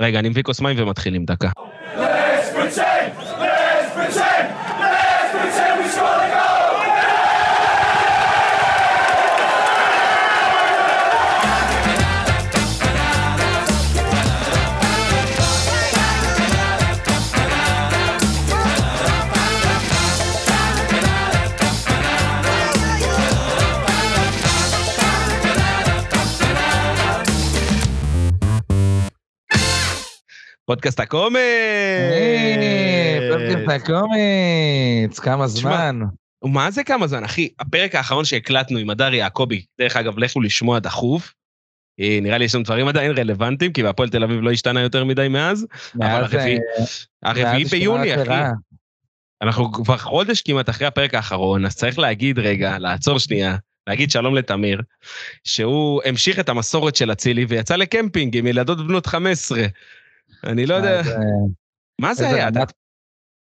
רגע, אני מביא כוס מים ומתחילים דקה. Let's pretend! Let's pretend! פודקאסט הקומץ! היי, פודקאסט הקומץ, כמה זמן. מה זה כמה זמן, אחי? הפרק האחרון שהקלטנו עם הדר יעקבי, דרך אגב, לכו לשמוע דחוף. אה, נראה לי יש שם דברים עדיין רלוונטיים, כי בהפועל תל אביב לא השתנה יותר מדי מאז. אבל הרביעי, אה, ביוני, אחי. אנחנו כבר חודש כמעט אחרי הפרק האחרון, אז צריך להגיד רגע, לעצור שנייה, להגיד שלום לתמיר, שהוא המשיך את המסורת של אצילי ויצא לקמפינג עם ילדות בנות 15. אני לא יודע, אה, מה זה היה?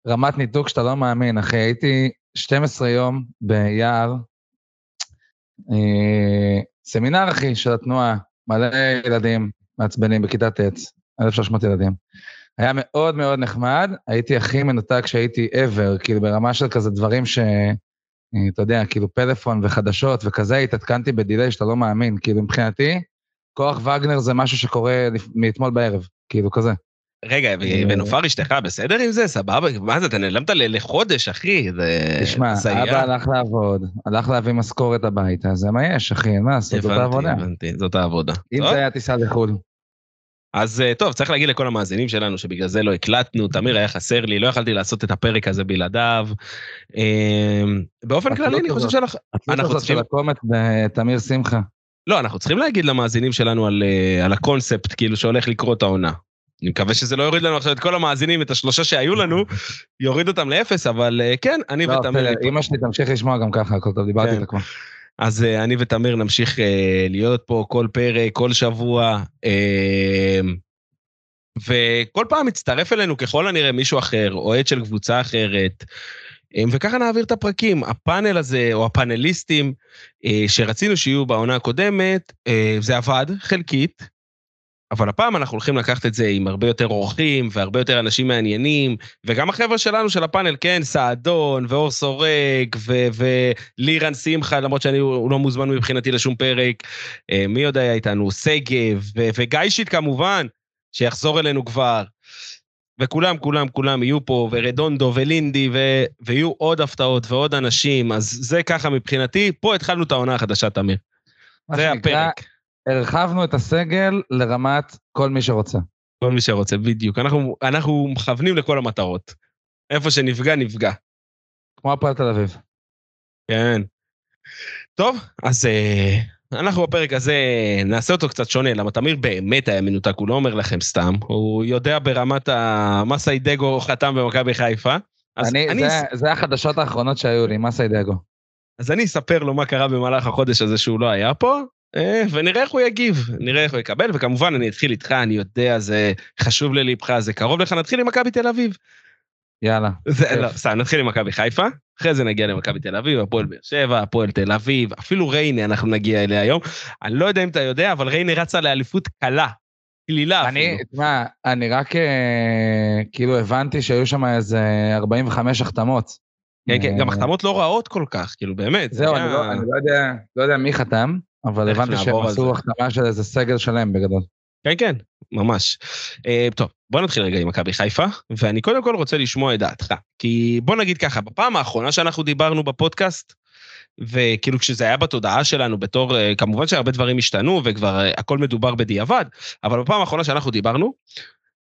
רמת- ניתוק שאתה לא מאמין, אחי. הייתי 12 יום ביער, אה, סמינר, אחי, של התנועה, מלא ילדים מעצבנים בכיתה ט', 1,300 ילדים. היה מאוד מאוד נחמד, הייתי הכי מנותק שהייתי ever, כאילו ברמה של כזה דברים ש... אה, אתה יודע, כאילו פלאפון וחדשות וכזה, התעדכנתי בדיליי שאתה לא מאמין. כאילו מבחינתי, כוח וגנר זה משהו שקורה מאתמול בערב, כאילו כזה. רגע, ו- ונופר אשתך בסדר עם זה? סבבה? מה זה, אתה נעלמת לחודש, אחי? זה... תשמע, אבא הלך לעבוד, הלך להביא משכורת הביתה, זה מה יש, אחי, מה לעשות, זאת הבנתי, העבודה. הבנתי, זאת העבודה. אם זה היה טיסה לחו"ל. אז אה, טוב, צריך להגיד לכל המאזינים שלנו שבגלל זה לא הקלטנו, תמיר היה חסר לי, לא יכלתי לעשות את הפרק הזה בלעדיו. אה, באופן התלות כללי, אני חושב. שאנחנו... התלות אנחנו הזאת צריכים- של בתמיר שמחה. לא, אנחנו צריכים להגיד למאזינים שלנו על, אה, על הקונספט, כאילו, שהולך לקרות העונה. אני מקווה שזה לא יוריד לנו עכשיו את כל המאזינים, את השלושה שהיו לנו, יוריד אותם לאפס, אבל אה, כן, אני לא, ותמיר... ניפ- אמא שלי תמשיך לשמוע גם ככה, הכל טוב, דיברתי כן. איתה כבר. אז אה, אני ותמיר נמשיך להיות פה כל פרק, כל שבוע, אה, וכל פעם מצטרף אלינו ככל הנראה מישהו אחר, אוהד של קבוצה אחרת, וככה נעביר את הפרקים. הפאנל הזה, או הפאנליסטים אה, שרצינו שיהיו בעונה הקודמת, אה, זה עבד חלקית, אבל הפעם אנחנו הולכים לקחת את זה עם הרבה יותר אורחים והרבה יותר אנשים מעניינים, וגם החבר'ה שלנו של הפאנל, כן, סעדון ואור סורק ולירן שמחה, למרות שאני הוא לא מוזמן מבחינתי לשום פרק. אה, מי עוד היה איתנו? שגב ו- וגיישיט כמובן, שיחזור אלינו כבר. וכולם, כולם, כולם יהיו פה, ורדונדו ולינדי, ו- ויהיו עוד הפתעות ועוד אנשים, אז זה ככה מבחינתי. פה התחלנו את העונה החדשה, תמיר. זה הפרק. הרחבנו את הסגל לרמת כל מי שרוצה. כל מי שרוצה, בדיוק. אנחנו, אנחנו מכוונים לכל המטרות. איפה שנפגע, נפגע. כמו הפועל תל אביב. כן. טוב, אז אה, אנחנו בפרק הזה נעשה אותו קצת שונה, למה תמיר באמת היה מנותק, הוא לא אומר לכם סתם, הוא יודע ברמת המסיידגו חתם במכבי חיפה. אני, אני, זה, זה החדשות האחרונות שהיו לי, מסי דאגו. אז אני אספר לו מה קרה במהלך החודש הזה שהוא לא היה פה, אה, ונראה איך הוא יגיב, נראה איך הוא יקבל, וכמובן אני אתחיל איתך, אני יודע, זה חשוב ללבך, זה קרוב לך, נתחיל עם מכבי תל אביב. יאללה. זה. לא, סתם, נתחיל עם מכבי חיפה, אחרי זה נגיע למכבי תל אביב, הפועל באר שבע, הפועל תל אביב, אפילו ריינה אנחנו נגיע אליה היום. אני לא יודע אם אתה יודע, אבל ריינה רצה לאליפות קלה, קלילה אפילו. אני, תשמע, אני רק אה, כאילו הבנתי שהיו שם איזה 45 החתמות. כן, כן, גם אה, החתמות לא רעות כל כך, כאילו באמת. זה זהו, אני לא, אני לא יודע, לא יודע מי חתם, אבל הבנתי שהם עשו. החתמה של איזה סגל שלם בגדול. כן, כן, ממש. Uh, טוב, בוא נתחיל רגע עם מכבי חיפה, ואני קודם כל רוצה לשמוע את דעתך. כי בוא נגיד ככה, בפעם האחרונה שאנחנו דיברנו בפודקאסט, וכאילו כשזה היה בתודעה שלנו בתור, uh, כמובן שהרבה דברים השתנו וכבר uh, הכל מדובר בדיעבד, אבל בפעם האחרונה שאנחנו דיברנו,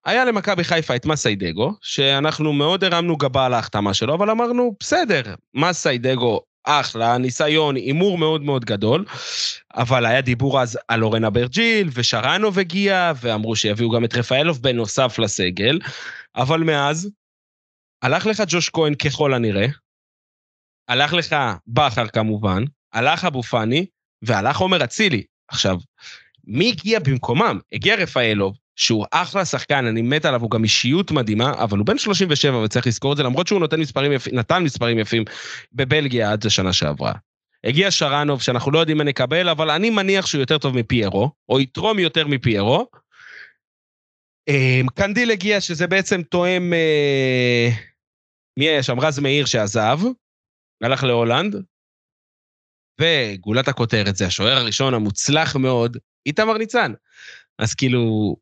היה למכבי חיפה את מסיידגו, שאנחנו מאוד הרמנו גבה על ההחתמה שלו, אבל אמרנו, בסדר, מסיידגו אחלה, ניסיון, הימור מאוד מאוד גדול, אבל היה דיבור אז על אורן אברג'יל, ושרנוב הגיע, ואמרו שיביאו גם את רפאלוב בנוסף לסגל, אבל מאז, הלך לך ג'וש כהן ככל הנראה, הלך לך בכר כמובן, הלך אבו פאני, והלך עומר אצילי. עכשיו, מי הגיע במקומם? הגיע רפאלוב, שהוא אחלה שחקן, אני מת עליו, הוא גם אישיות מדהימה, אבל הוא בן 37 וצריך לזכור את זה, למרות שהוא נותן מספרים יפים, נתן מספרים יפים בבלגיה עד השנה שעברה. הגיע שרנוב, שאנחנו לא יודעים מה נקבל, אבל אני מניח שהוא יותר טוב מפיירו, או יתרום יותר מפיירו. אה, קנדיל הגיע, שזה בעצם תואם... אה, מי היה שם? רז מאיר שעזב, הלך להולנד, וגולת הכותרת זה השוער הראשון המוצלח מאוד, איתמר ניצן. אז כאילו,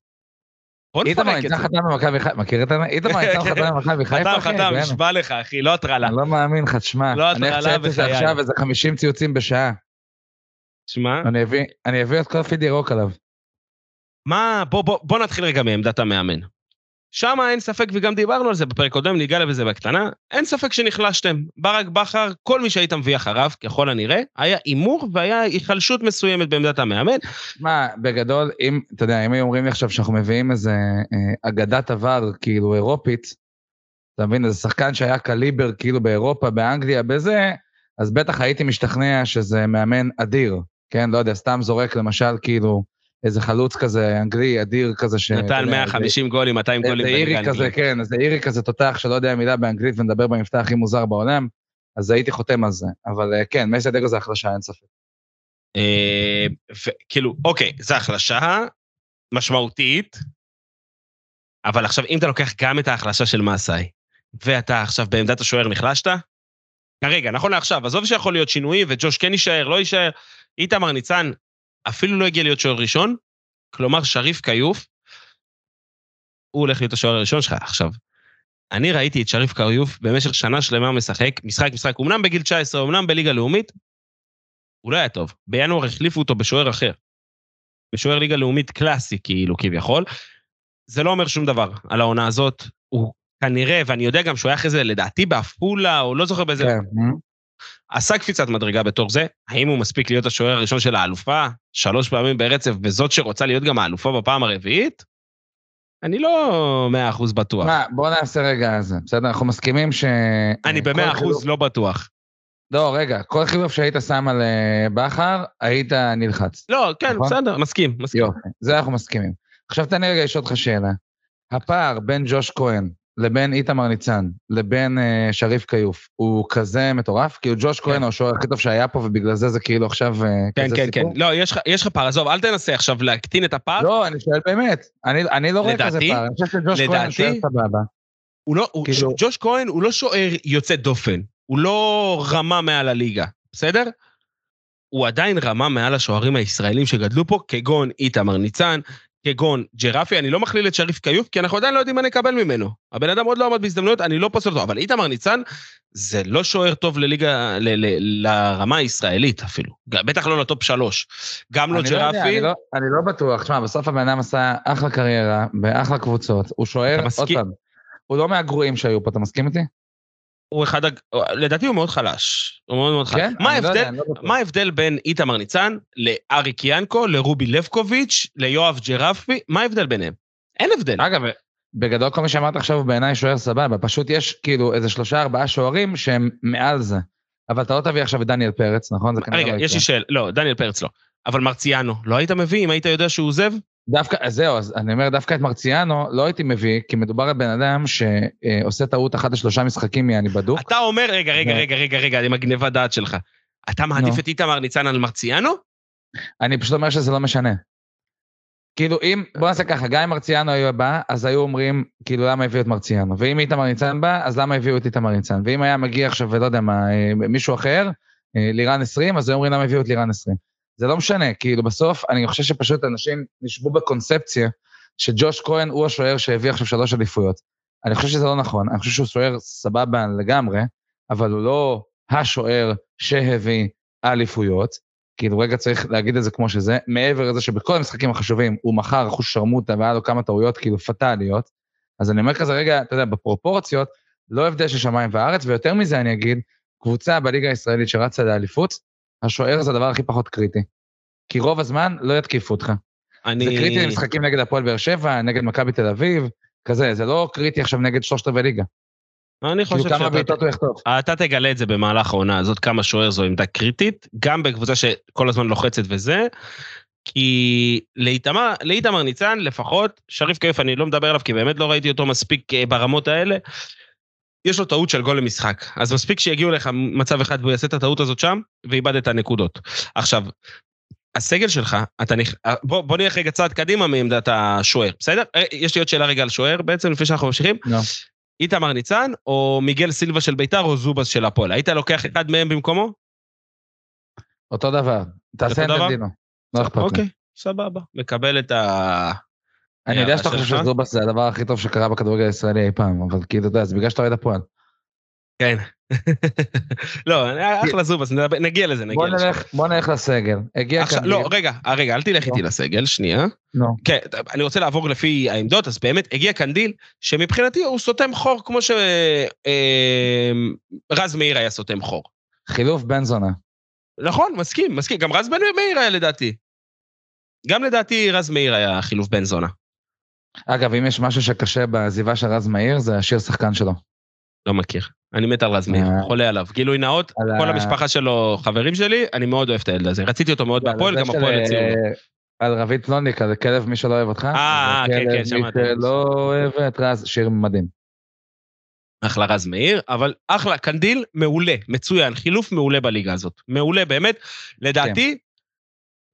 איתמר זה. חתם במכבי חיפה, מכיר את זה? איתמר ניצן חתם במכבי חיפה, חתם, אחי? חתם, כן. נשבע לך, אחי, לא הטרלה. אני לא מאמין לך, תשמע. לא אני הטרלה איך צייץ את זה בחיי. עכשיו, איזה 50 ציוצים בשעה. שמע, אני אביא- אני את כל פיד ירוק עליו. מה, בוא, בוא, בוא נתחיל רגע מעמדת המאמן. שם אין ספק, וגם דיברנו על זה בפרק קודם, ניגע לזה בקטנה, אין ספק שנחלשתם. ברק בכר, כל מי שהיית מביא אחריו, ככל הנראה, היה הימור והיה היחלשות מסוימת בעמדת המאמן. מה, בגדול, אם, אתה יודע, אם היו אומרים לי עכשיו שאנחנו מביאים איזה אה, אגדת עבר, כאילו, אירופית, אתה מבין, איזה שחקן שהיה קליבר, כאילו, באירופה, באנגליה, בזה, אז בטח הייתי משתכנע שזה מאמן אדיר, כן? לא יודע, סתם זורק, למשל, כאילו, איזה חלוץ כזה, אנגלי, אדיר כזה, ש... נתן יודע, 150 גולים, 200 איזה גולים איזה אירי כזה. כן, איזה אירי כזה תותח שלא יודע מילה באנגלית ומדבר במבטא הכי מוזר בעולם, אז הייתי חותם על זה. אבל אה, כן, מייסי אדיר זה החלשה, אין ספק. אה, וכאילו, אוקיי, זו החלשה משמעותית, אבל עכשיו, אם אתה לוקח גם את ההחלשה של מאסאי, ואתה עכשיו בעמדת השוער נחלשת, כרגע, נכון לעכשיו, עזוב שיכול להיות שינוי, וג'וש כן יישאר, לא יישאר, איתמר ניצן אפילו לא הגיע להיות שוער ראשון, כלומר, שריף כיוף, הוא הולך להיות השוער הראשון שלך. עכשיו, אני ראיתי את שריף כיוף במשך שנה שלמה משחק, משחק משחק, אמנם בגיל 19, אמנם בליגה לאומית, הוא לא היה טוב. בינואר החליפו אותו בשוער אחר. בשוער ליגה לאומית קלאסי, כאילו, כביכול. זה לא אומר שום דבר על העונה הזאת. הוא כנראה, ואני יודע גם שהוא היה אחרי זה, לדעתי בעפולה, או לא זוכר באיזה... כן? עשה קפיצת מדרגה בתור זה. האם הוא מספיק להיות השוער הראשון של האלופה, שלוש פעמים ברצף, וזאת שרוצה להיות גם האלופה בפעם הרביעית? אני לא מאה אחוז בטוח. מה, בוא נעשה רגע זה, בסדר? אנחנו מסכימים ש... אני במאה אחוז לא בטוח. לא, רגע, כל חילוף שהיית שם על אה, בכר, היית נלחץ. לא, כן, נכון? בסדר, מסכים, מסכים. יופי, זה אנחנו מסכימים. עכשיו תן לי רגע לשאול אותך שאלה. הפער בין ג'וש כהן לבין איתמר ניצן לבין אה, שריף כיוף הוא כזה מטורף? כאילו ג'וש כהן הוא השוער הכי טוב שהיה פה ובגלל זה זה כאילו עכשיו אה, כן, כזה כן, כן. סיפור? לא, יש יש לך פער, עזוב, אל תנסה עכשיו להקטין את הפער. לא, אני שואל באמת. אני, אני לא רואה כזה פער, אני חושב שג'וש כהן שוער סבבה. הוא לא, הוא, כאילו- ג'וש כהן הוא לא שוער יוצא דופן, הוא לא רמה מעל הליגה, בסדר? הוא עדיין רמה מעל השוערים הישראלים שגדלו פה, כגון איתמר ניצן, כגון ג'רפי, אני לא מכליל את שריף כיוף, כי אנחנו עדיין לא יודעים מה נקבל ממנו. הבן אדם עוד לא עמד בהזדמנויות, אני לא פוסל אותו, אבל איתמר ניצן זה לא שוער טוב לליגה, ל, ל, לרמה הישראלית אפילו. בטח לא ל top שלוש. גם לא אני לא יודע, ג'רפי. אני לא- אני לא בטוח. תשמע, בסוף הבן אדם עשה אחלה קריירה, באחלה קבוצות. הוא שוער, עוד? פעם, הוא לא מהגרועים שהיו פה, אתה מסכים איתי? הוא אחד, הג- לדעתי הוא מאוד חלש. הוא מאוד מאוד חלש. כן? מה לא ההבדל? יודע, לא בטוח. מה ההבדל בין איתמר ניצן לאריק ינקו, לרובי לבקוביץ', ליואב ג'רפי? מה ההבדל ביניהם? אין הבדל. אגב, בגדול כל מה שאמרת עכשיו הוא בעיניי שוער סבבה, פשוט יש כאילו איזה שלושה ארבעה שוערים שהם מעל זה. אבל אתה לא תביא עכשיו את דניאל פרץ, נכון? רגע, לא יש לי. שאלה, לא, דניאל פרץ לא. אבל מרציאנו, לא היית מביא אם היית יודע שהוא עוזב? דווקא, אז זהו, אז אני אומר, דווקא את מרציאנו לא הייתי מביא, כי מדובר על בן אדם שעושה טעות אחת לשלושה משחקים מ"אני בדוק". אתה אומר, רגע, רגע, רגע, רגע, רגע, עם הגניבת דעת שלך. אתה מעדיף. את איתמר ניצן על מרציאנו? אני פשוט אומר שזה לא משנה. כאילו אם, בוא נעשה ככה, גם אם מרציאנו היו בא, אז היו אומרים, כאילו למה הביאו את מרציאנו? ואם איתמר ניצן בא, אז למה הביאו את איתמר ניצן? ואם היה מגיע עכשיו, ולא יודע מה, אה, מישהו אחר, אה, לירן 20, אז היו אומרים למה הביאו את לירן 20. זה לא משנה, כאילו בסוף אני חושב שפשוט אנשים נשבו בקונספציה שג'וש כהן הוא השוער שהביא עכשיו שלוש אליפויות. אני חושב שזה לא נכון, אני חושב שהוא שוער סבבה לגמרי, אבל הוא לא השוער שהביא אליפויות. כאילו רגע צריך להגיד את זה כמו שזה, מעבר לזה שבכל המשחקים החשובים הוא מכר אחוז שרמוטה והיה לו כמה טעויות כאילו פטאליות, אז אני אומר כזה רגע, אתה יודע, בפרופורציות, לא הבדל של שמיים וארץ, ויותר מזה אני אגיד, קבוצה בליגה הישראלית שרצה לאליפות, השוער זה הדבר הכי פחות קריטי. כי רוב הזמן לא יתקיפו אותך. אני... זה קריטי למשחקים נגד הפועל באר שבע, נגד מכבי תל אביב, כזה, זה לא קריטי עכשיו נגד שלושת רבעי ליגה. אני כאילו חושב כמה שאתה... בעיטות הוא יחטוף. אתה תגלה את זה במהלך העונה הזאת, כמה שוער זו עמדה קריטית, גם בקבוצה שכל הזמן לוחצת וזה, כי לאיתמר, לאיתמר ניצן לפחות, שריף כיף, אני לא מדבר עליו כי באמת לא ראיתי אותו מספיק אה, ברמות האלה, יש לו טעות של גול למשחק, אז מספיק שיגיעו לך מצב אחד והוא יעשה את הטעות הזאת שם, ואיבד את הנקודות. עכשיו, הסגל שלך, אתה נכ... בוא, בוא נלך רגע צעד קדימה מעמדת השוער, בסדר? אה, יש לי עוד שאלה רגע על שוער בעצם, לפני שאנחנו ממשיכים. לא. איתמר ניצן, או מיגל סילבה של ביתר, או זובס של הפועל. היית לוקח אחד מהם במקומו? אותו דבר. תעשה דבר? אנדרדינו. לא אכפת לי. אוקיי, סבבה. מקבל את ה... אני יודע שאתה חושב. שזובס זה הדבר הכי טוב שקרה בכדורגל הישראלי אי פעם, אבל כאילו, אתה יודע, זה בגלל שאתה אוהד הפועל. כן. לא, אחלה זובס, נגיע לזה, נגיע לזה. בוא נלך לסגל. הגיע כאן... לא, רגע, רגע, אל תלך איתי לסגל, שנייה. נו. כן, אני רוצה לעבור לפי העמדות, אז באמת הגיע קנדיל, שמבחינתי הוא סותם חור כמו שרז מאיר היה סותם חור. חילוף בן זונה. נכון, מסכים, מסכים, גם רז בן מאיר היה לדעתי. גם לדעתי רז מאיר היה חילוף בן זונה. אגב, אם יש משהו שקשה בעזיבה של רז מאיר, זה השיר שחקן שלו. לא מכיר. אני מת על רז מאיר, אה. חולה עליו. גילוי נאות, כל המשפחה שלו חברים שלי, אני מאוד אוהב את הילד הזה. רציתי אותו מאוד בהפועל, גם הפועל הציעו. אה, על רביד פלוניק, על כלב מי שלא אוהב אותך. אה, זה כן, כן, שמעתי. מי שלא אוהב את רז, שיר מדהים. אחלה רז מאיר, אבל אחלה, קנדיל מעולה, מצוין, חילוף מעולה בליגה הזאת. מעולה, באמת. לדעתי,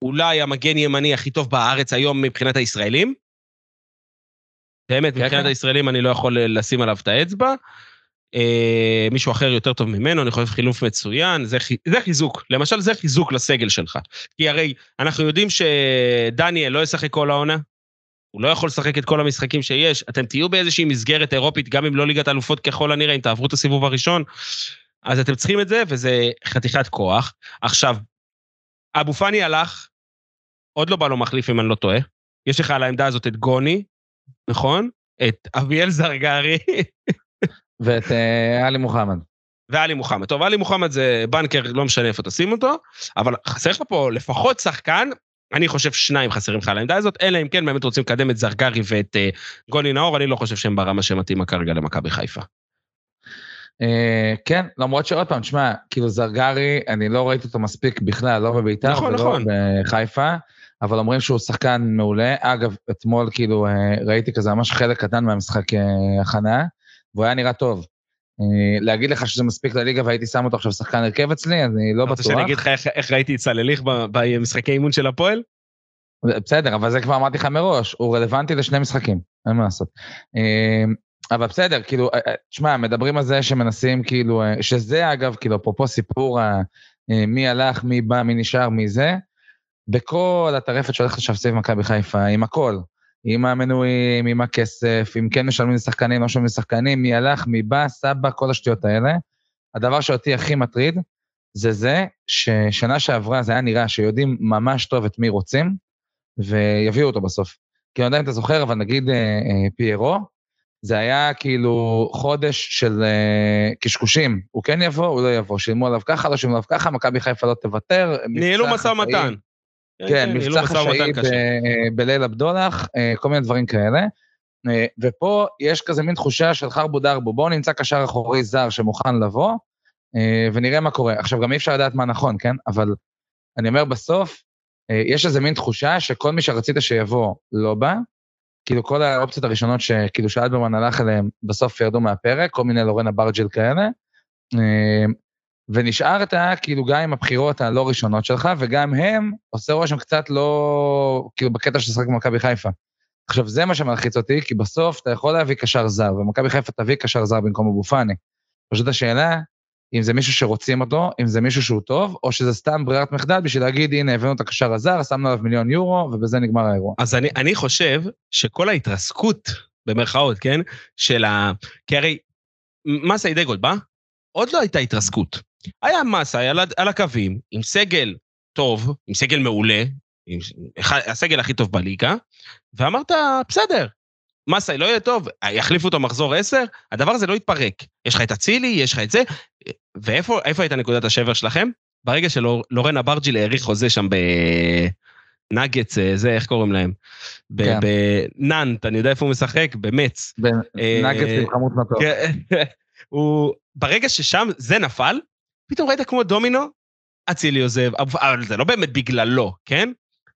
אולי המגן ימני הכי טוב בארץ היום מבחינת הישראלים. באמת, כן, מבחינת. הישראלים אני לא יכול לשים עליו את האצבע. אה, מישהו אחר יותר טוב ממנו, אני חושב חילוף מצוין, זה, זה חיזוק. למשל, זה חיזוק לסגל שלך. כי הרי אנחנו יודעים שדניאל לא ישחק כל העונה, הוא לא יכול לשחק את כל המשחקים שיש, אתם תהיו באיזושהי מסגרת אירופית, גם אם לא ליגת אלופות ככל הנראה, אם תעברו את הסיבוב הראשון, אז אתם צריכים את זה, וזה חתיכת כוח. עכשיו, אבו פאני הלך, עוד לא בא לו מחליף אם אני לא טועה. יש לך על העמדה הזאת את גוני, נכון? את אביאל זרגרי ואת אה, עלי מוחמד. ועלי מוחמד. טוב, עלי מוחמד זה בנקר, לא משנה איפה תשים אותו, אבל חסר לך פה לפחות שחקן, אני חושב שניים חסרים לך על העמדה הזאת, אלא אם כן באמת רוצים לקדם את זרגרי ואת uh, גוני נאור, אני לא חושב שהם ברמה שמתאימה כרגע למכבי חיפה. אה, כן, למרות שעוד פעם, תשמע, כאילו זרגרי, אני לא ראיתי אותו מספיק בכלל, לא בביתר נכון, ולא נכון. בחיפה, אבל אומרים שהוא שחקן מעולה. אגב, אתמול כאילו אה, ראיתי כזה ממש חלק קטן מהמשחק אה, הכנה, והוא היה נראה טוב. אה, להגיד לך שזה מספיק לליגה והייתי שם אותו עכשיו שחקן הרכב אצלי, אני לא אתה רוצה בטוח. שאני אגיד לך איך, איך ראיתי את צלליך ב- במשחקי אימון של הפועל? בסדר, אבל זה כבר אמרתי לך מראש, הוא רלוונטי לשני משחקים, אין מה לעשות. אבל בסדר, כאילו, תשמע, מדברים על זה שמנסים, כאילו, שזה אגב, כאילו, אפרופו סיפור מי הלך, מי בא, מי נשאר, מי זה, בכל הטרפת שהולכת עכשיו סביב מכבי חיפה, עם הכל, עם המנויים, עם הכסף, אם כן משלמים לשחקנים, לא משלמים לשחקנים, מי הלך, מי בא, סבא, כל השטויות האלה. הדבר שאותי הכי מטריד, זה זה ששנה שעברה זה היה נראה שיודעים ממש טוב את מי רוצים, ויביאו אותו בסוף. כי אני לא יודע אם אתה זוכר, אבל נגיד אה, אה, פיירו, זה היה כאילו חודש של אה, קשקושים. הוא כן יבוא, הוא לא יבוא. שילמו עליו ככה, לא שילמו עליו ככה, מכבי חיפה לא תוותר. ניהלו משא ומתן. כן, ניהלו מבצע חשאי אה, בליל הבדולח, אה, כל מיני דברים כאלה. אה, ופה יש כזה מין תחושה של חרבו דרבו, בואו נמצא קשר אחורי זר שמוכן לבוא, אה, ונראה מה קורה. עכשיו, גם אי אפשר לדעת מה נכון, כן? אבל אני אומר, בסוף, אה, יש איזה מין תחושה שכל מי שרצית שיבוא לא בא, כאילו כל האופציות הראשונות שכאילו שאלברמן הלך אליהם, בסוף ירדו מהפרק, כל מיני לורנה ברג'ל כאלה. ונשארת כאילו גם עם הבחירות הלא ראשונות שלך, וגם הם עושה רושם קצת לא, כאילו בקטע של לשחק במכבי חיפה. עכשיו, זה מה שמלחיץ אותי, כי בסוף אתה יכול להביא קשר זר, ומכבי חיפה תביא קשר זר במקום אבו פאני. פשוט השאלה, אם זה מישהו שרוצים אותו, אם זה מישהו שהוא טוב, או שזה סתם ברירת מחדל בשביל להגיד, הנה, הבאנו את הקשר הזר, שמנו עליו מיליון יורו, ובזה נגמר האירוע. אז אני, אני חושב שכל ההתרסקות, במרכאות, כן, של ה... כי הרי מסה אידגולד בא, עוד לא הייתה התרסקות. היה מסה על, על הקווים, עם סגל טוב, עם סגל מעולה, עם הסגל הכי טוב בליגה, ואמרת, בסדר, מסה לא יהיה טוב, יחליפו אותו מחזור 10, הדבר הזה לא יתפרק. יש לך את אצילי, יש לך את זה, ואיפה איפה הייתה נקודת השבר שלכם? ברגע שלורן אברג'יל האריך חוזה שם בנאגץ, זה, איך קוראים להם? כן. בנאנט, אני יודע איפה הוא משחק, במץ. אה, נגד עם חמות מטור. כן, הוא, ברגע ששם זה נפל, פתאום ראית כמו דומינו, אצילי עוזב, אבל זה לא באמת בגללו, כן?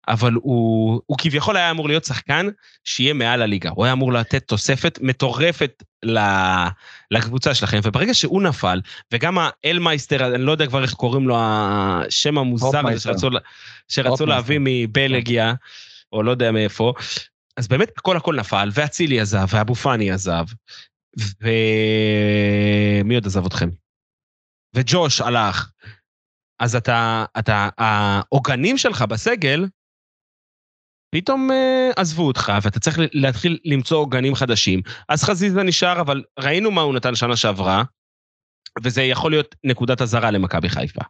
אבל הוא, הוא כביכול היה אמור להיות שחקן שיהיה מעל הליגה. הוא היה אמור לתת תוספת מטורפת לקבוצה שלכם, וברגע שהוא נפל, וגם האלמייסטר, אני לא יודע כבר איך קוראים לו, השם המוזר הזה שרצו, שרצו להביא מבלגיה, או לא יודע מאיפה, אז באמת הכל הכל נפל, ואצילי עזב, ואבו פאני עזב, ומי עוד עזב אתכם? וג'וש הלך. אז אתה, אתה, העוגנים שלך בסגל, פתאום uh, עזבו אותך, ואתה צריך להתחיל למצוא עוגנים חדשים. אז חזיזה נשאר, אבל ראינו מה הוא נתן שנה שעברה, וזה יכול להיות נקודת אזהרה למכבי חיפה.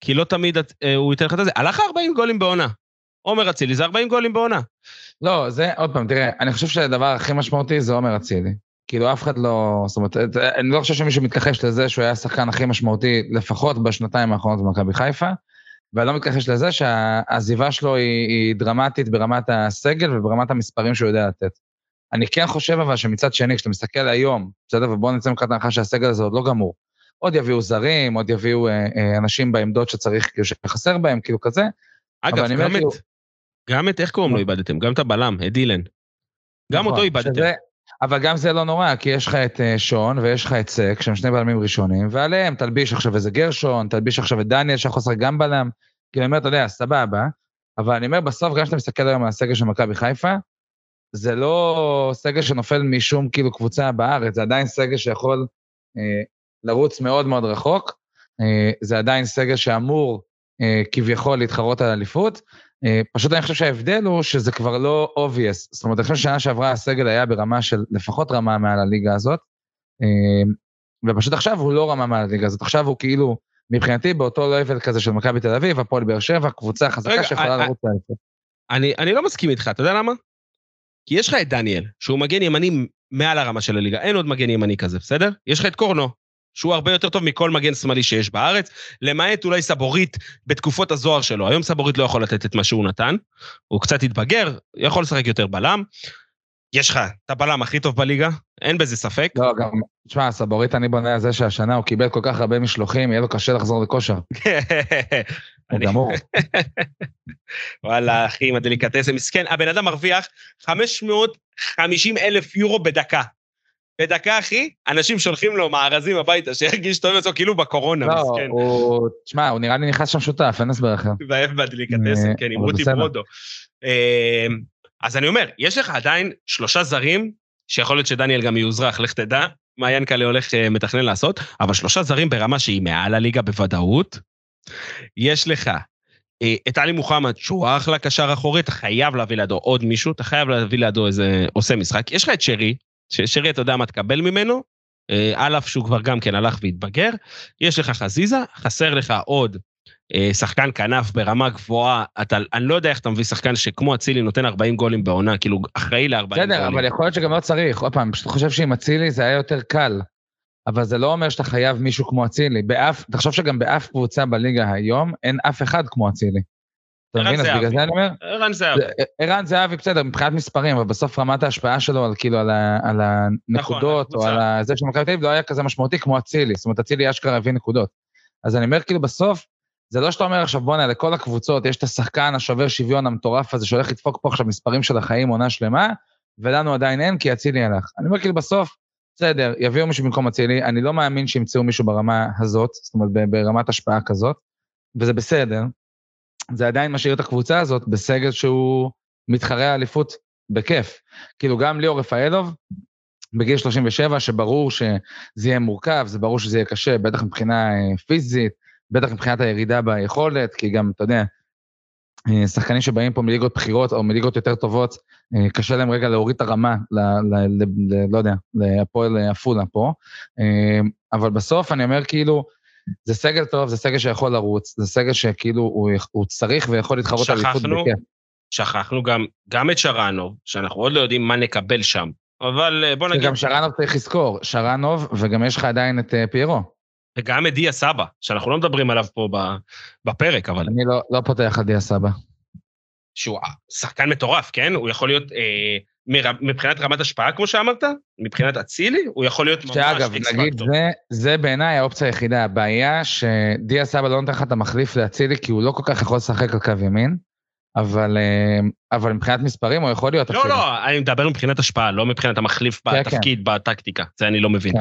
כי לא תמיד uh, הוא ייתן לך את זה. הלך 40 גולים בעונה. עומר אצילי זה 40 גולים בעונה. לא, זה, עוד פעם, תראה, אני חושב שהדבר הכי משמעותי זה עומר אצילי. כאילו אף אחד לא, זאת אומרת, אני לא חושב שמישהו מתכחש לזה שהוא היה השחקן הכי משמעותי, לפחות בשנתיים האחרונות במכבי חיפה, ואני לא מתכחש לזה שהעזיבה שלו היא, היא דרמטית ברמת הסגל וברמת המספרים שהוא יודע לתת. אני כן חושב אבל שמצד שני, כשאתה מסתכל היום, בסדר, ובואו נצא מכאן ההנחה שהסגל הזה עוד לא גמור, עוד יביאו זרים, עוד יביאו אה, אה, אנשים בעמדות שצריך, כאילו שחסר בהם, כאילו כזה. אגב, גם את, כאילו... גם את, איך קוראים לו איבדתם? גם את הבלם, את דילן. גם נכון, אותו איבדתם. שזה, אבל גם זה לא נורא, כי יש לך את uh, שון ויש לך את סק, שהם שני בלמים ראשונים, ועליהם תלביש עכשיו איזה גרשון, תלביש עכשיו את דניאל שיכול לשחק גם בלם. כאילו, אני אומר, אתה יודע, סבבה, אבל אני אומר, בסוף, גם כשאתה מסתכל היום על הסגל של מכבי חיפה, זה לא סגל שנופל משום כאילו קבוצה בארץ, זה עדיין סגל שיכול אה, לרוץ מאוד מאוד רחוק, אה, זה עדיין סגל שאמור אה, כביכול להתחרות על אליפות, אה, פשוט אני חושב שההבדל הוא שזה כבר לא obvious. זאת אומרת, אני חושב ששנה שעברה הסגל היה ברמה של לפחות רמה מעל הליגה הזאת, אה, ופשוט עכשיו הוא לא רמה מעל הליגה הזאת, עכשיו הוא כאילו, מבחינתי, באותו לבל כזה של מכבי תל אביב, הפועל באר שבע, קבוצה חזקה שיכולה לרוץ לאליפות. אני, אני לא מסכים איתך, אתה יודע למה? כי יש לך את דניאל, שהוא מגן ימני מעל הרמה של הליגה, אין עוד מגן ימני כזה, בסדר? יש לך את קורנו, שהוא הרבה יותר טוב מכל מגן שמאלי שיש בארץ, למעט אולי סבורית בתקופות הזוהר שלו. היום סבורית לא יכול לתת את מה שהוא נתן, הוא קצת התבגר, יכול לשחק יותר בלם. יש לך את הבלם הכי טוב בליגה, אין בזה ספק. לא, גם, תשמע, סבורית אני בונה על זה שהשנה הוא קיבל כל כך הרבה משלוחים, יהיה לו קשה לחזור לכושר. הוא גמור. וואלה, אחי, עם הדליקטסה, מסכן, הבן אדם מרוויח 550 אלף יורו בדקה. בדקה, אחי, אנשים שולחים לו מארזים הביתה, שירגיש טוב לעצמו, כאילו בקורונה, לא, מסכן. לא, הוא, תשמע, הוא נראה לי נכנס שם שותף, אין הסבר אחר. בדליקטסן, כן, עם רותי ברודו. אמ, אז אני אומר, יש לך עדיין שלושה זרים, שיכול להיות שדניאל גם יאוזרח, לך תדע מה ינקלה הולך אה, מתכנן לעשות, אבל שלושה זרים ברמה שהיא מעל הליגה בוודאות. יש לך אה, את עלי מוחמד, שהוא אחלה קשר אחורי, אתה חייב להביא לידו עוד מישהו, אתה חייב להביא לידו איזה עושה משחק. יש לך את שרי, ששרי, אתה יודע מה תקבל ממנו, אה, על אף שהוא כבר גם כן הלך והתבגר. יש לך חזיזה, חסר לך עוד אה, שחקן כנף ברמה גבוהה, אתה, אני לא יודע איך אתה מביא שחקן שכמו אצילי נותן 40 גולים בעונה, כאילו אחראי ל-40 גולים. בסדר, אבל יכול להיות שגם לא צריך, עוד פעם, פשוט חושב שעם אצילי זה היה יותר קל. אבל זה לא אומר שאתה חייב מישהו כמו אצילי. באף, תחשוב שגם באף קבוצה בליגה היום אין אף אחד כמו אצילי. אתה מבין? אז בגלל זה אני אומר... ערן זהבי. ערן זהבי, בסדר, מבחינת מספרים, אבל בסוף רמת ההשפעה שלו על כאילו, על, ה, על הנקודות, נכון, או על זה של מכבי תל אביב, לא היה כזה משמעותי כמו אצילי. זאת אומרת, אצילי אשכרה הביא נקודות. אז אני אומר, כאילו, בסוף, זה לא שאתה אומר עכשיו, בוא'נה, לכל הקבוצות יש את השחקן השובר שוויון המטורף הזה שהולך לדפוק פה עכשיו מספרים של החיים עונה שלמה, ולנו עדיין אין, כי אצילי הלך. אני אומר, כאילו, בסוף, בסדר, יביאו מישהו במקום אצילי, אני לא מאמין שימצאו מישהו ברמה הזאת, זאת אומרת, ברמת השפעה כזאת, וזה בסדר, זה עדיין משאיר את הקבוצה הזאת בסגל שהוא מתחרה אליפות בכיף. כאילו גם ליאור רפאלוב, בגיל 37, שברור שזה יהיה מורכב, זה ברור שזה יהיה קשה, בטח מבחינה אה, פיזית, בטח מבחינת הירידה ביכולת, כי גם, אתה יודע, אה, שחקנים שבאים פה מליגות בחירות או מליגות יותר טובות, אה, קשה להם רגע להוריד את הרמה, ל, ל, ל, ל, לא יודע, להפועל עפולה פה. אבל בסוף אני אומר כאילו, זה סגל טוב, זה סגל שיכול לרוץ, זה סגל שכאילו הוא, הוא צריך ויכול להתחרות על אליפות בכיף. שכחנו גם, גם את שרנוב, שאנחנו עוד לא יודעים מה נקבל שם, אבל אה, בוא נגיד... גם שרנוב צריך לזכור, שרנוב, וגם יש לך עדיין את uh, פיירו. וגם את דיה סבא, שאנחנו לא מדברים עליו פה בפרק, אבל... אני לא, לא פותח על דיה סבא. שהוא שחקן מטורף, כן? הוא יכול להיות... אה, מבחינת רמת השפעה, כמו שאמרת, מבחינת אצילי, הוא יכול להיות ממש שאגב, נגיד, זה, זה בעיניי האופציה היחידה. הבעיה שדיה סבא לא נותן לך את המחליף לאצילי, כי הוא לא כל כך יכול לשחק על קו ימין, אבל, אה, אבל מבחינת מספרים הוא יכול להיות לא, אפילו. לא, אני מדבר מבחינת השפעה, לא מבחינת המחליף כן, בתפקיד, בטקטיקה, זה אני לא מבין. כן.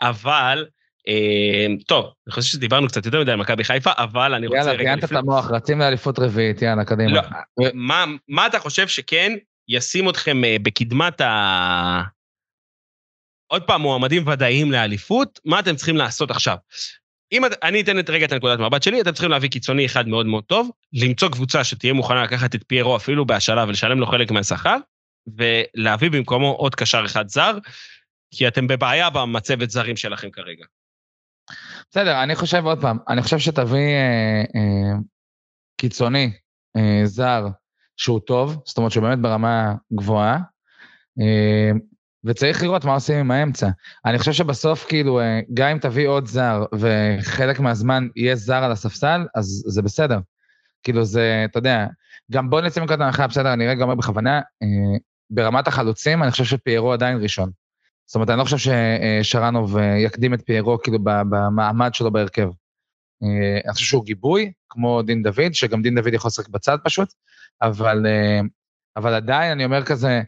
אבל, אה, טוב, אני חושב שדיברנו קצת יותר מדי על מכבי חיפה, אבל אני רוצה יאללה. ציינת את המוח, רצים לאליפות רביעית, יאללה, קדימה. לא, מה, מה אתה חושב שכן ישים אתכם אה, בקדמת ה... עוד פעם, מועמדים ודאיים לאליפות, מה אתם צריכים לעשות עכשיו? אם את, אני אתן את רגע את הנקודת מבט שלי, אתם צריכים להביא קיצוני אחד מאוד מאוד טוב, למצוא קבוצה שתהיה מוכנה לקחת את פיירו אפילו בהשאלה ולשלם לו חלק מהשכר, ולהביא במקומו עוד קשר אחד זר, כי אתם בבעיה במצבת זרים שלכם כרגע. בסדר, אני חושב עוד פעם, אני חושב שתביא אה, אה, קיצוני אה, זר שהוא טוב, זאת אומרת שהוא באמת ברמה גבוהה, אה, וצריך לראות מה עושים עם האמצע. אני חושב שבסוף, כאילו, אה, גם אם תביא עוד זר וחלק מהזמן יהיה זר על הספסל, אז זה בסדר. כאילו זה, אתה יודע, גם בוא נצא מנקודת הנחה, בסדר, אני רגע אומר בכוונה, אה, ברמת החלוצים, אני חושב שפיירו עדיין ראשון. זאת אומרת, אני לא חושב ששרנוב יקדים את פיירו כאילו במעמד שלו בהרכב. אני חושב שהוא גיבוי, כמו דין דוד, שגם דין דוד יכול לשחק בצד פשוט, אבל, אה, אבל עדיין אני אומר כזה,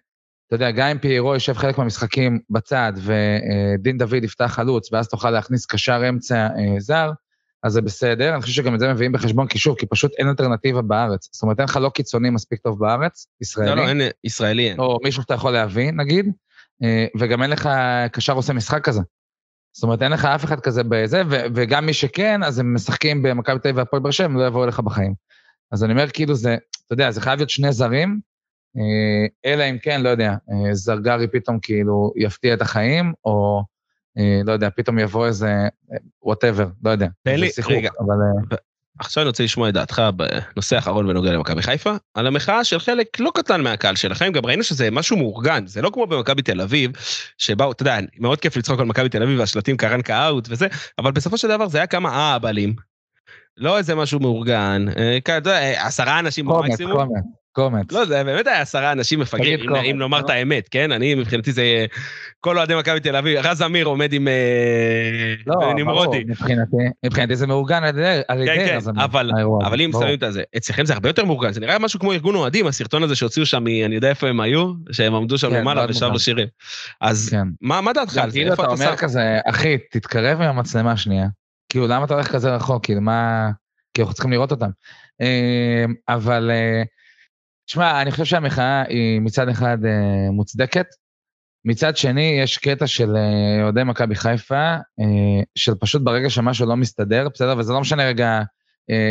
אתה יודע, גם אם פיירו יושב חלק מהמשחקים בצד ודין דוד יפתח חלוץ, ואז תוכל להכניס קשר אמצע אה, זר, אז זה בסדר, אני חושב שגם את זה מביאים בחשבון, כי שוב, כי פשוט אין אלטרנטיבה בארץ. זאת אומרת, אין לך לא קיצוני מספיק טוב בארץ, ישראלי. לא, לא, אין, ישראלי אין. או מישהו שאתה יכול להבין, נגיד, אה, וגם אין לך קשר עושה משחק כזה. זאת אומרת, אין לך אף אחד כזה בזה, ו- וגם מי שכן, אז הם משחקים במכבי תל אביב והפועל באר שבע, הם לא יבואו אליך בחיים. אז אני אומר, כאילו זה, אתה יודע, זה חייב להיות שני זרים, אה, אלא אם כן, לא יודע, אה, זרגרי פתאום כאילו יפתיע את החיים, או אה, לא יודע, פתאום יבוא איזה, whatever, לא יודע. תן לי, שיחוק, רגע. אבל... עכשיו אני רוצה לשמוע את דעתך בנושא האחרון בנוגע למכבי חיפה, על המחאה של חלק לא קטן מהקהל שלכם, גם ראינו שזה משהו מאורגן, זה לא כמו במכבי תל אביב, שבאו, אתה יודע, מאוד כיף לצחוק על מכבי תל אביב והשלטים קרנקה out וזה, אבל בסופו של דבר זה היה כמה אהבלים, לא איזה משהו מאורגן, אה, אתה יודע, עשרה אנשים קומץ, במקסימום. קומץ, קומץ. לא, זה באמת היה עשרה אנשים מפגרים, אם, קומץ, אם נאמר לא? את האמת, כן? אני, מבחינתי זה... כל אוהדי מכבי תל אביב, רז אמיר עומד עם אה, לא, נמרודי. מבחינתי, מבחינתי זה מאורגן על ידי, על ידי כן, אז כן, אבל, אבל אם. שמים את זה, אצלכם זה הרבה יותר מאורגן, זה נראה משהו כמו ארגון אוהדים, הסרטון הזה שהוציאו שם, אני יודע איפה הם היו, שהם עמדו שם כן, למעלה ושרו. שירים. אז כן. מה מה דעתך על זה? כאילו אתה אומר? כזה, אחי, תתקרב עם המצלמה שנייה. כאילו, למה אתה הולך כזה רחוק? כאילו, מה... כי אנחנו צריכים לראות אותם. אה, אבל, אה, תשמע, אני חושב שהמחאה היא מצד אחד אה, מוצדקת, מצד שני, יש קטע של אה, אוהדי מכבי חיפה, של פשוט ברגע שמשהו לא מסתדר, בסדר? וזה לא משנה רגע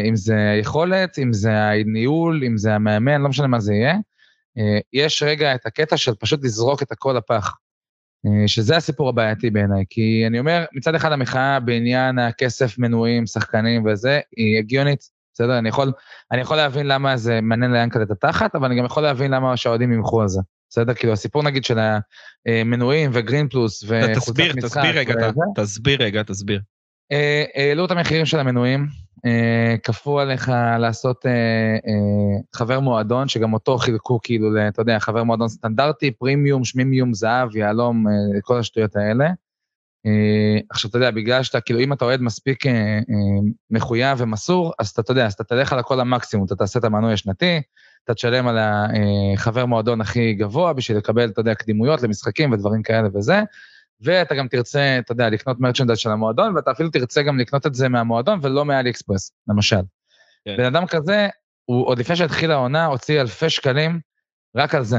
אם זה היכולת, אם זה הניהול, אם זה המאמן, לא משנה מה זה יהיה. יש רגע את הקטע של פשוט לזרוק את הכל לפח. אה, שזה הסיפור הבעייתי בעיניי, כי אני אומר, מצד אחד המחאה בעניין הכסף, מנויים, שחקנים וזה, היא הגיונית, בסדר? אני יכול, אני יכול להבין למה זה מעניין ליענקל את התחת, אבל אני גם יכול להבין למה שהאוהדים ימחו על זה. בסדר? כאילו הסיפור נגיד של המנויים וגרין פלוס וחולצת תסביר, משחק. תסביר רגע, וזה, תסביר רגע, תסביר. אה, העלו את המחירים של המנויים, כפו עליך לעשות אה, אה, חבר מועדון, שגם אותו חילקו כאילו, אתה יודע, חבר מועדון סטנדרטי, פרימיום, שמימיום, זהב, יהלום, אה, כל השטויות האלה. אה, עכשיו, אתה יודע, בגלל שאתה, כאילו, אם אתה אוהד מספיק אה, אה, מחויב ומסור, אז אתה, אתה יודע, אז אתה תלך על הכל המקסימום, אתה תעשה את המנוי השנתי, אתה תשלם על החבר מועדון הכי גבוה בשביל לקבל, אתה יודע, קדימויות למשחקים ודברים כאלה וזה, ואתה גם תרצה, אתה יודע, לקנות מרצ'נדייז של המועדון, ואתה אפילו תרצה גם לקנות את זה מהמועדון ולא מאלי אקספרס, למשל. כן. בן אדם כזה, הוא עוד לפני שהתחילה העונה, הוציא אלפי שקלים רק על זה.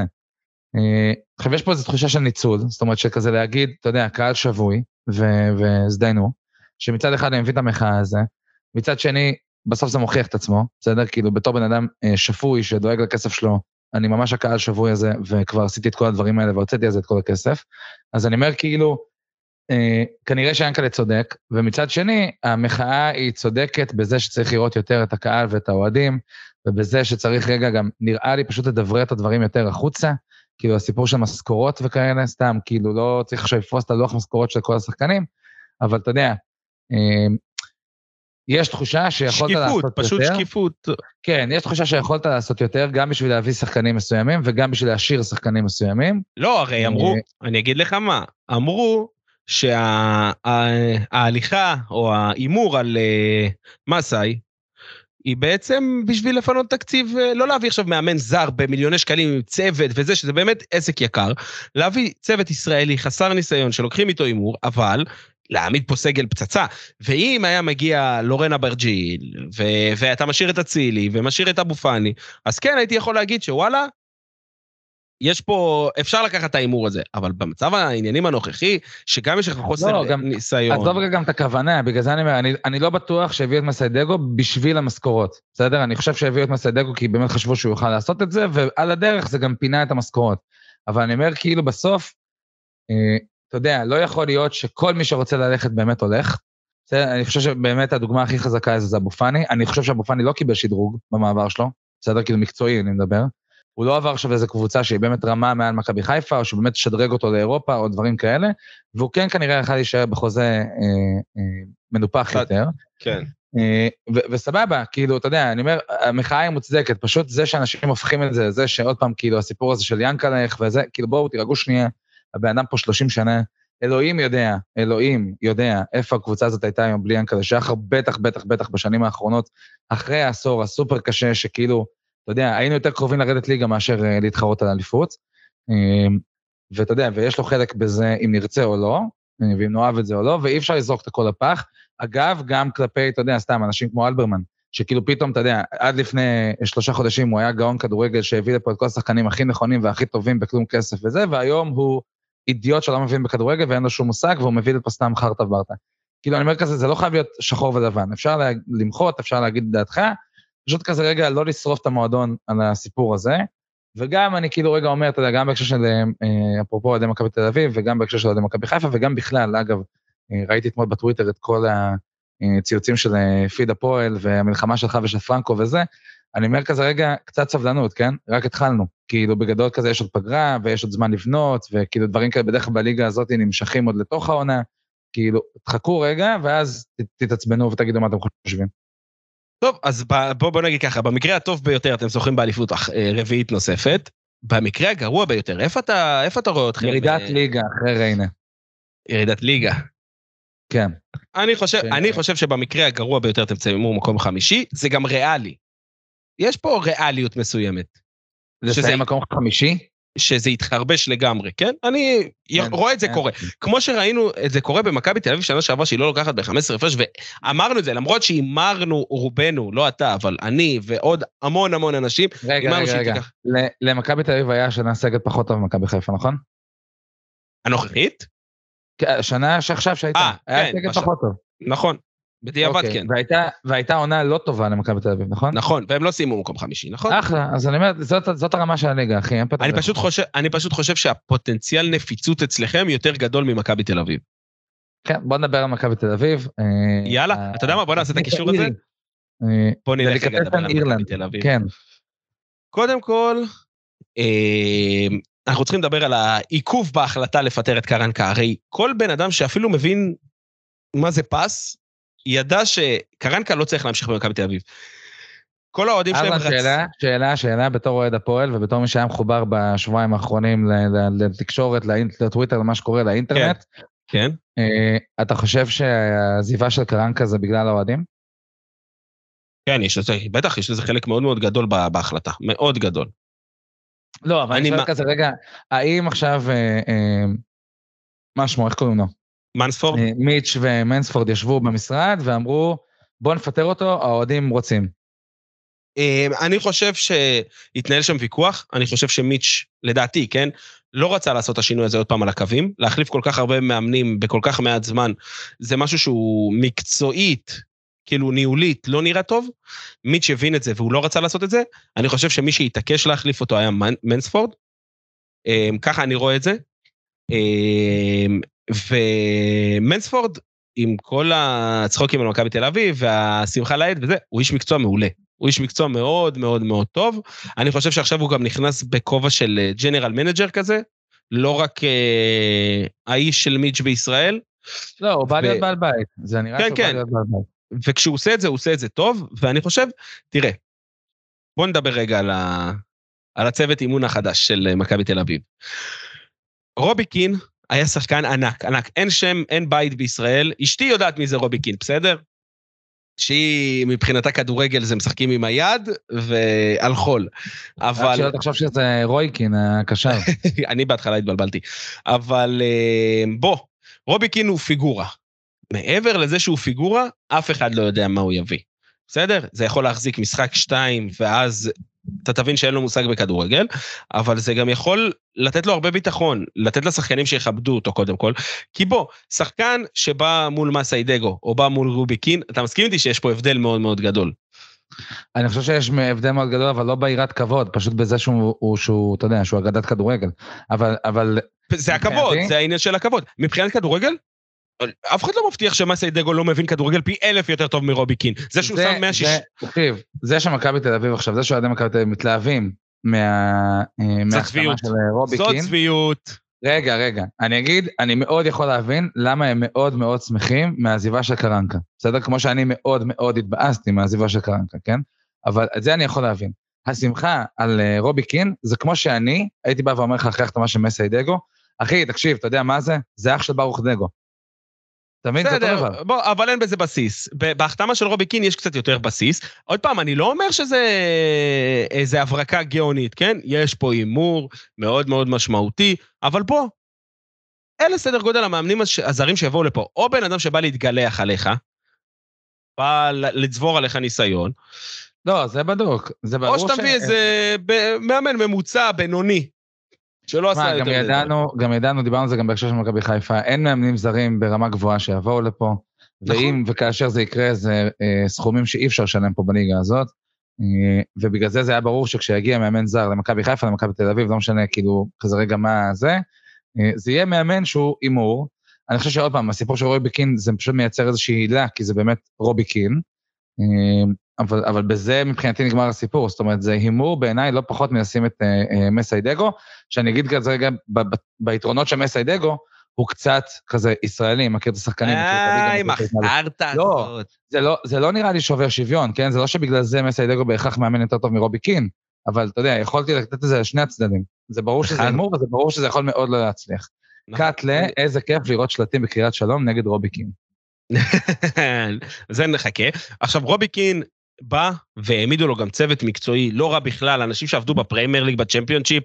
אה, עכשיו, יש פה איזו תחושה של ניצול, זאת אומרת שכזה להגיד, אתה יודע, קהל שבוי, והזדיינו, שמצד אחד אני מבין את המחאה הזה, מצד שני, בסוף זה מוכיח את עצמו, בסדר? כאילו, בתור בן אדם אה, שפוי שדואג לכסף שלו, אני ממש הקהל שבוי הזה, וכבר עשיתי את כל הדברים האלה והוצאתי על זה את כל הכסף. אז אני אומר כאילו, אה, כנראה שיאנקל'ה צודק, ומצד שני, המחאה היא צודקת בזה שצריך לראות יותר את הקהל ואת האוהדים, ובזה שצריך רגע גם, נראה לי פשוט לדברר את הדברים יותר החוצה, כאילו הסיפור של משכורות וכאלה, סתם, כאילו לא צריך עכשיו לפרוס את הלוח משכורות של כל השחקנים, אבל אתה יודע, אה, יש תחושה שיכולת שקיפות, לעשות פשוט יותר. שקיפות. כן, יש תחושה שיכולת לעשות יותר, גם בשביל להביא שחקנים מסוימים וגם בשביל להשאיר שחקנים מסוימים. לא, הרי אמרו, אה, אני אגיד לך מה, אמרו שההליכה או ההימור על אה, מסאי היא בעצם בשביל לפנות תקציב, אה, לא להביא עכשיו מאמן זר במיליוני שקלים עם צוות וזה, שזה באמת עסק יקר, להביא צוות ישראלי חסר ניסיון שלוקחים איתו הימור, אבל להעמיד פה סגל פצצה. ואם היה מגיע לורן אברג'יל, ו- ואתה משאיר את אצילי ומשאיר את אבו פאני, אז כן, הייתי יכול להגיד שוואלה, יש פה, אפשר לקחת את ההימור הזה, אבל במצב העניינים הנוכחי, שגם יש לך חוסר לא, גם- ניסיון. עזוב רגע גם את הכוונה, בגלל זה אני אומר, אני, אני לא בטוח שהביאו את מסיידגו בשביל המשכורות, בסדר? אני חושב שהביאו את מסיידגו כי באמת חשבו שהוא יוכל לעשות את זה, ועל הדרך זה גם פינה את המשכורות. אבל אני אומר, כאילו בסוף, אה, אתה יודע, לא יכול להיות שכל מי שרוצה ללכת באמת הולך. בסדר? אני חושב שבאמת הדוגמה הכי חזקה זה זה אבו פאני. אני חושב שאבו פאני לא קיבל שדרוג במעבר שלו, בסדר? כאילו מקצועי, אני מדבר. הוא לא עבר עכשיו איזה קבוצה שהיא באמת רמה מעל מכבי חיפה, או שבאמת תשדרג אותו לאירופה, או דברים כאלה, והוא כן כנראה יכל להישאר בחוזה אה, אה, מנופח אחד. יותר. כן. אה, ו- וסבבה, כאילו, אתה יודע, אני אומר, המחאה היא מוצדקת, פשוט זה שאנשים הופכים את זה, זה שעוד פעם, כאילו, הסיפור הזה של ינקלך וזה, כאילו, בואו, תירגעו שנייה, הבן אדם פה 30 שנה, אלוהים יודע, אלוהים יודע איפה הקבוצה הזאת הייתה היום בלי ינקלה שחר, בטח, בטח, בטח בשנים האחרונות, אחרי העשור הסופר קשה, שכאילו, אתה יודע, היינו יותר קרובים לרדת ליגה מאשר אה, להתחרות על אליפות. אה, ואתה יודע, ויש לו חלק בזה אם נרצה או לא, אה, ואם נאהב את זה או לא, ואי אפשר לזרוק את הכל לפח. אגב, גם כלפי, אתה יודע, סתם, אנשים כמו אלברמן, שכאילו פתאום, אתה יודע, עד לפני שלושה חודשים הוא היה גאון כדורגל שהביא לפה את כל השחקנים הכי נכונים והכי טובים בכלום כסף וזה, והיום הוא אידיוט שלא מבין בכדורגל ואין לו שום מושג, והוא מביא לפה סתם חרטה ברטה. כאילו, אני אומר כזה, זה לא חייב להיות שחור ולבן. אפשר לה, למחות, אפשר להגיד את דעתך, פשוט כזה רגע לא לשרוף את המועדון על הסיפור הזה. וגם אני כאילו רגע אומר, אתה יודע, גם בהקשר של, אה, אפרופו אוהדי מכבי תל אביב, וגם בהקשר של אוהדי מכבי חיפה, וגם בכלל, אגב, אה, ראיתי אתמול בטוויטר את כל הציוצים של אה, פיד הפועל, והמלחמה שלך ושל פרנקו וזה, אני אומר כזה רגע, קצת סבלנות, כן? רק התחלנו. כאילו, בגדול כזה יש עוד פגרה, ויש עוד זמן לבנות, וכאילו דברים כאלה בדרך כלל בליגה הזאת נמשכים עוד לתוך העונה. כאילו, תחכו רגע, ואז תתעצבנו ותגידו מה אתם חושבים. טוב, אז ב- בוא, בוא נגיד ככה, במקרה הטוב ביותר אתם זוכים באליפות אה, רביעית נוספת. במקרה הגרוע ביותר, איפה אתה, איפה אתה רואה אתכם? ירידת אה, ליגה אחרי ריינה. ירידת ליגה. כן. אני חושב, כן. אני חושב שבמקרה הגרוע ביותר אתם תסיימו מקום חמישי, זה גם ריאלי. יש פה ריאליות מסוימת, שזה- לסיים מקום חמישי? שזה יתחרבש לגמרי, כן? אני כן, רואה את זה כן. קורה. כמו שראינו את זה קורה במכבי תל אביב שנה שעברה שהיא לא לוקחת ב-15 הפרש, ואמרנו את זה, למרות שהימרנו רובנו, לא אתה, אבל אני ועוד המון המון אנשים, רגע, רגע, רגע. תיקח. למכבי תל אביב היה השנה סגל פחות טוב ממכבי חיפה, נכון? הנוכחית? כן, השנה שעכשיו שהייתה. אה, היה כן, סגל פחות טוב. נכון. בדיעבד אוקיי, כן. והייתה- והייתה עונה לא טובה למכבי תל אביב, נכון? נכון, והם לא סיימו מקום חמישי, נכון? אחלה, אז אני אומר, זאת- זאת הרמה של הליגה, אחי, אני. פשוט חושב, אני פשוט חושב שהפוטנציאל נפיצות אצלכם יותר גדול ממכבי תל אביב. כן, בוא נדבר על מכבי תל אביב. אה, יאללה, אה, אתה יודע מה? בוא נעשה את הקישור הזה. אה, בוא נלך רגע לדבר על מכבי. תל אביב. כן, קודם כל, אה, אנחנו צריכים לדבר על העיכוב בהחלטה לפטר את קרנקה. הרי כל בן אדם שאפילו מבין מה זה פס, ידע שקרנקה לא צריך להמשיך במכבי תל אביב. כל האוהדים שלהם אהלן, שאלה, שאלה, שאלה, בתור אוהד הפועל ובתור מי שהיה מחובר בשבועיים האחרונים לתקשורת, לטוויטר, למה שקורה, לאינטרנט, כן? אה, אתה חושב שהעזיבה של קרנקה זה בגלל האוהדים? כן, יש לזה, בטח, יש לזה חלק מאוד מאוד גדול בהחלטה. מאוד גדול. לא, אבל אני שואל כזה, רגע, האם עכשיו, אה, אה, מה שמו, איך קוראים לו? מנספורד? אה, מיץ' ומנספורד ישבו במשרד ואמרו, בוא נפטר אותו, האוהדים רוצים. אה, אני חושב שהתנהל שם ויכוח, אני חושב שמיץ', לדעתי, כן, לא רצה לעשות את השינוי הזה עוד פעם על הקווים, להחליף כל כך הרבה מאמנים בכל כך מעט זמן, זה משהו שהוא מקצועית, כאילו ניהולית, לא נראה טוב. מיץ' הבין את זה והוא לא רצה לעשות את זה, אני חושב שמי שהתעקש להחליף אותו היה מנ- מנספורד, אה, ככה אני רואה את זה. אה, ומנספורד, עם כל הצחוקים על מכבי תל אביב והשמחה לאיד וזה, הוא איש מקצוע מעולה. הוא איש מקצוע מאוד מאוד מאוד טוב. אני חושב שעכשיו הוא גם נכנס בכובע של general manager כזה, לא רק אה, האיש של מיץ' בישראל, לא, הוא בא להיות בעל בית. זה נראה כן, שהוא בא כן. להיות בעל בית. וכשהוא עושה את זה, הוא עושה את זה טוב, ואני חושב, תראה, בוא נדבר רגע על, ה... על הצוות אימון החדש של אה, מכבי תל אביב. רובי קין היה שחקן ענק, ענק. אין שם, אין בית בישראל. אשתי יודעת מי זה רובי קין, בסדר? שהיא מבחינתה כדורגל זה משחקים עם היד ועל חול. אבל... שלא תחשוב שזה רויקין, הקשר. אני בהתחלה התבלבלתי. אבל אה, בוא, רובי קין הוא פיגורה. מעבר לזה שהוא פיגורה, אף אחד לא יודע מה הוא יביא. בסדר? זה יכול להחזיק משחק שתיים, ואז אתה תבין שאין לו מושג בכדורגל, אבל זה גם יכול לתת לו הרבה ביטחון, לתת לשחקנים שיכבדו אותו קודם כל. כי בוא, שחקן שבא מול מסיידגו, או בא מול רובי קין, אתה מסכים איתי שיש פה הבדל מאוד מאוד גדול. אני חושב שיש הבדל מאוד גדול, אבל לא ביראת כבוד, פשוט בזה שהוא, הוא, שהוא, אתה יודע, שהוא אגדת כדורגל. אבל, אבל... זה הכבוד, זה העניין של הכבוד. מבחינת כדורגל, אף אחד לא מבטיח שמסיידגו לא מבין כדורגל פי אלף יותר טוב מרובי קין. זה שהוא שם 160... תקשיב, זה שמכבי תל אביב עכשיו, זה שאוהדי מכבי תל אביב מתלהבים מההחתמה של רובי קין. זאת צביעות. רגע, רגע, אני אגיד, אני מאוד יכול להבין למה הם מאוד מאוד שמחים מהעזיבה של קרנקה. בסדר? כמו שאני מאוד מאוד התבאסתי מהעזיבה של קרנקה, כן? אבל את זה אני יכול להבין. השמחה על רובי קין זה כמו שאני הייתי בא ואומר לך אחרי החתמה של מסיידגו, אחי, תקשיב, אתה יודע מה זה? זה אח של ברוך דגו. אתה מבין? זה אותו דבר. בוא, אבל אין בזה בסיס. בהחתמה של רובי קין יש קצת יותר בסיס. עוד פעם, אני לא אומר שזה איזה הברקה גאונית, כן? יש פה הימור מאוד מאוד משמעותי, אבל בוא, אלה סדר גודל המאמנים הזרים שיבואו לפה. או בן אדם שבא להתגלח עליך, בא לצבור עליך ניסיון. לא, זה בדוק. זה ברור ש... או שאתה מביא איזה מאמן ממוצע, בינוני, שלא עשה יותר... גם ידענו, גם ידענו, דיברנו על זה גם בהקשר של מכבי חיפה, אין מאמנים זרים ברמה גבוהה שיבואו לפה, נכון. ואם וכאשר זה יקרה, זה אה, סכומים שאי אפשר לשלם פה בליגה הזאת, אה, ובגלל זה זה היה ברור שכשיגיע מאמן זר למכבי חיפה, למכבי תל אביב, לא משנה כאילו כזה רגע מה זה, אה, זה יהיה מאמן שהוא הימור. אני חושב שעוד פעם, הסיפור של רובי קין זה פשוט מייצר איזושהי הילה, כי זה באמת רובי קין. אה, אבל, אבל בזה מבחינתי נגמר הסיפור, זאת אומרת, זה הימור בעיניי לא פחות מלשים את uh, uh, מסיידגו, שאני אגיד כזה רגע, ב, ב, ביתרונות של מסיידגו, הוא קצת כזה ישראלי, מכיר את השחקנים. איי, מכרת לא, זה לא, זה לא נראה לי שובר שוויון, כן? זה לא שבגלל זה מסיידגו בהכרח מאמן יותר טוב מרובי קין, אבל אתה יודע, יכולתי לתת את זה לשני הצדדים. זה ברור שזה הימור, וזה ברור שזה יכול מאוד לא להצליח. נכון. קאטלה, איזה כיף לראות שלטים בקריית שלום נגד רובי קין. זה נחכה. עכשיו, רובי קין בא והעמידו לו גם צוות מקצועי, לא רע בכלל, אנשים שעבדו בפריימר ליג, בצ'מפיונשיפ,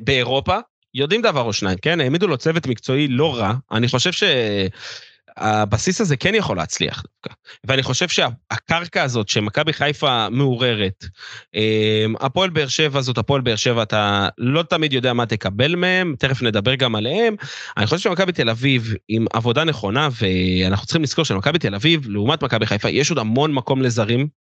באירופה, יודעים דבר או שניים, כן? העמידו לו צוות מקצועי לא רע, אני חושב ש... הבסיס הזה כן יכול להצליח דווקא. ואני חושב שהקרקע הזאת שמכבי חיפה מעוררת, אמ, הפועל באר שבע זאת הפועל באר שבע, אתה לא תמיד יודע מה תקבל מהם, תכף נדבר גם עליהם. אני חושב שמכבי תל אביב עם עבודה נכונה, ואנחנו צריכים לזכור שמכבי תל אביב, לעומת מכבי חיפה, יש עוד המון מקום לזרים,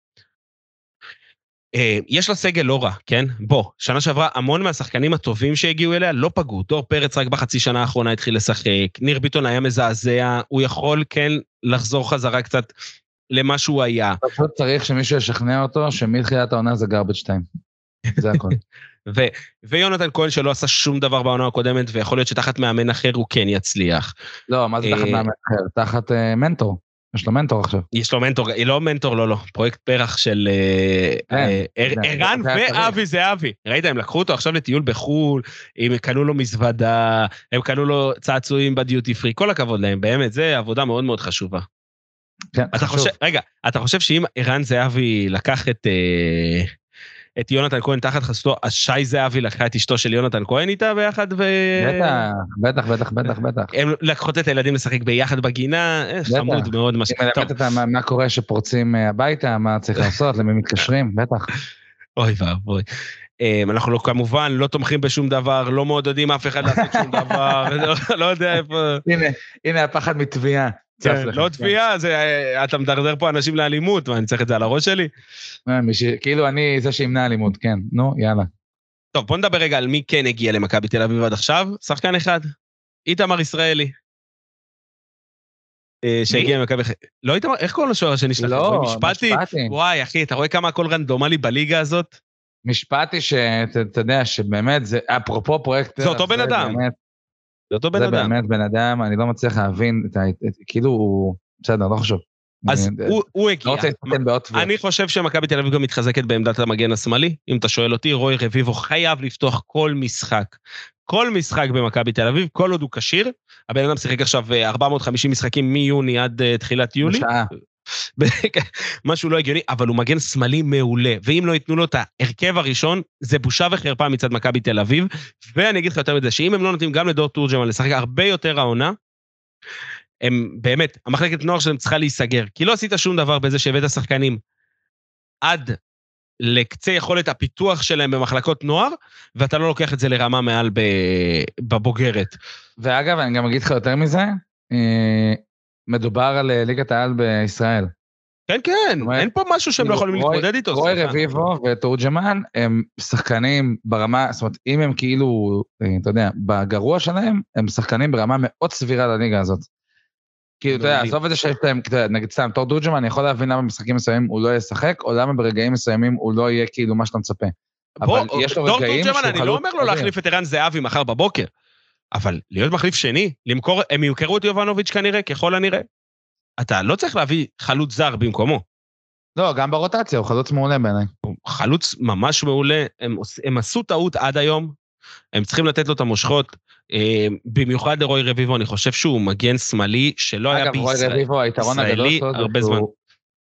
יש לה סגל לא רע, כן? בוא, שנה שעברה המון מהשחקנים הטובים שהגיעו אליה לא פגעו. דור פרץ רק בחצי שנה האחרונה התחיל לשחק, ניר ביטון היה מזעזע, הוא יכול כן לחזור חזרה קצת למה שהוא היה. פשוט צריך שמישהו ישכנע אותו שמתחילת העונה זה garbage time. זה הכל. ו- ויונתן כהן שלא עשה שום דבר בעונה הקודמת, ויכול להיות שתחת מאמן אחר הוא כן יצליח. לא, מה זה תחת אה, מאמן אחר? תחת אה, מנטור. יש לו מנטור עכשיו. יש לו מנטור, היא לא מנטור, לא, לא, פרויקט פרח של אה, כן, אה, ערן ואבי זהבי. ראית, הם לקחו אותו עכשיו לטיול בחו"ל, הם קנו לו מזוודה, הם קנו לו צעצועים בדיוטי פרי, כל הכבוד להם, באמת, זה עבודה מאוד מאוד חשובה. כן, חשוב. רגע, אתה חושב שאם ערן זהבי לקח את... אה, את יונתן כהן תחת חסותו, אז שי זהבי לקחה את אשתו של יונתן כהן איתה ביחד ו... בטח, בטח, בטח, בטח, בטח. הם לקחות את הילדים לשחק ביחד בגינה, אה, חמוד מאוד. מה ש... מלמדת אותם מה קורה שפורצים אה, הביתה, מה צריך לעשות, למי מתקשרים, בטח. אוי ואבוי. אמ, אנחנו לא, כמובן לא תומכים בשום דבר, לא מעודדים אף אחד לעשות שום דבר, לא, לא יודע איפה... הנה, הנה הפחד מתביעה. כן, לא תביעה, אתה מדרדר פה אנשים לאלימות, מה, אני צריך את זה על הראש שלי? אה, כאילו אני זה שימנע אלימות, כן, נו, יאללה. טוב, בוא נדבר רגע על מי כן הגיע למכבי תל אביב עד עכשיו. שחקן אחד, איתמר ישראלי. אה, שהגיע למכבי חיפה. לא איתמר, איך קוראים לשוער השני שלכם? לא, משפטי. וואי, אחי, אתה רואה כמה הכל רנדומלי בליגה הזאת? משפטי שאתה יודע שבאמת, זה אפרופו פרויקט... זה אותו בן אדם. זה אותו בן אדם. זה באמת בן אדם, אני לא מצליח להבין, את ה... כאילו הוא... בסדר, לא חשוב. אז אני, הוא, הוא הגיע. לא רוצה להתפתן באות אני חושב שמכבי תל אביב גם מתחזקת בעמדת המגן השמאלי. אם אתה שואל אותי, רוי רביבו חייב לפתוח כל משחק. כל משחק במכבי תל אביב, כל עוד הוא כשיר. הבן אדם שיחק עכשיו 450 אה, משחקים מיוני עד uh, תחילת יולי. בשעה. משהו לא הגיוני, אבל הוא מגן שמאלי מעולה. ואם לא ייתנו לו את ההרכב הראשון, זה בושה וחרפה מצד מכבי תל אביב. ואני אגיד לך יותר מזה, שאם הם לא נותנים גם לדור תורג'מן לשחק הרבה יותר העונה, הם באמת, המחלקת נוער שלהם צריכה להיסגר. כי לא עשית שום דבר בזה שהבאת שחקנים עד לקצה יכולת הפיתוח שלהם במחלקות נוער, ואתה לא לוקח את זה לרמה מעל בבוגרת. ואגב, אני גם אגיד לך יותר מזה, אה, מדובר על אה, ליגת העל בישראל. כן, כן, אומרת, אין פה משהו שהם לא יכולים רוי, להתמודד איתו. רוי רביבו ותורג'מן הם שחקנים ברמה, זאת אומרת, אם הם כאילו, אה, אתה יודע, בגרוע שלהם, הם שחקנים ברמה מאוד סבירה לליגה הזאת. כאילו, אתה יודע, עזוב את זה שיש להם, נגיד סתם, תור דורג'מן, אני יכול להבין למה במשחקים מסוימים הוא לא ישחק, או למה ברגעים מסוימים הוא לא יהיה כאילו מה שאתה מצפה. אבל יש לו רגעים שהוא חלוץ... אני לא אומר לו להחליף את ערן זהבי מחר בבוקר, אבל להיות מחליף שני, למכור, הם ימכרו את יובנוביץ' כנראה, ככל הנראה. אתה לא צריך להביא חלוץ זר במקומו. לא, גם ברוטציה, הוא חלוץ מעולה בעיניי. הוא חלוץ ממש מעולה, הם, הם עשו טעות עד היום, הם צריכים לתת לו את המושכות. אה, במיוחד לרוי רביבו, אני חושב שהוא מגן שמאלי שלא היה בישראל. אגב, רוי רביבו, היתרון הגדול שלו הרבה זמן. הוא,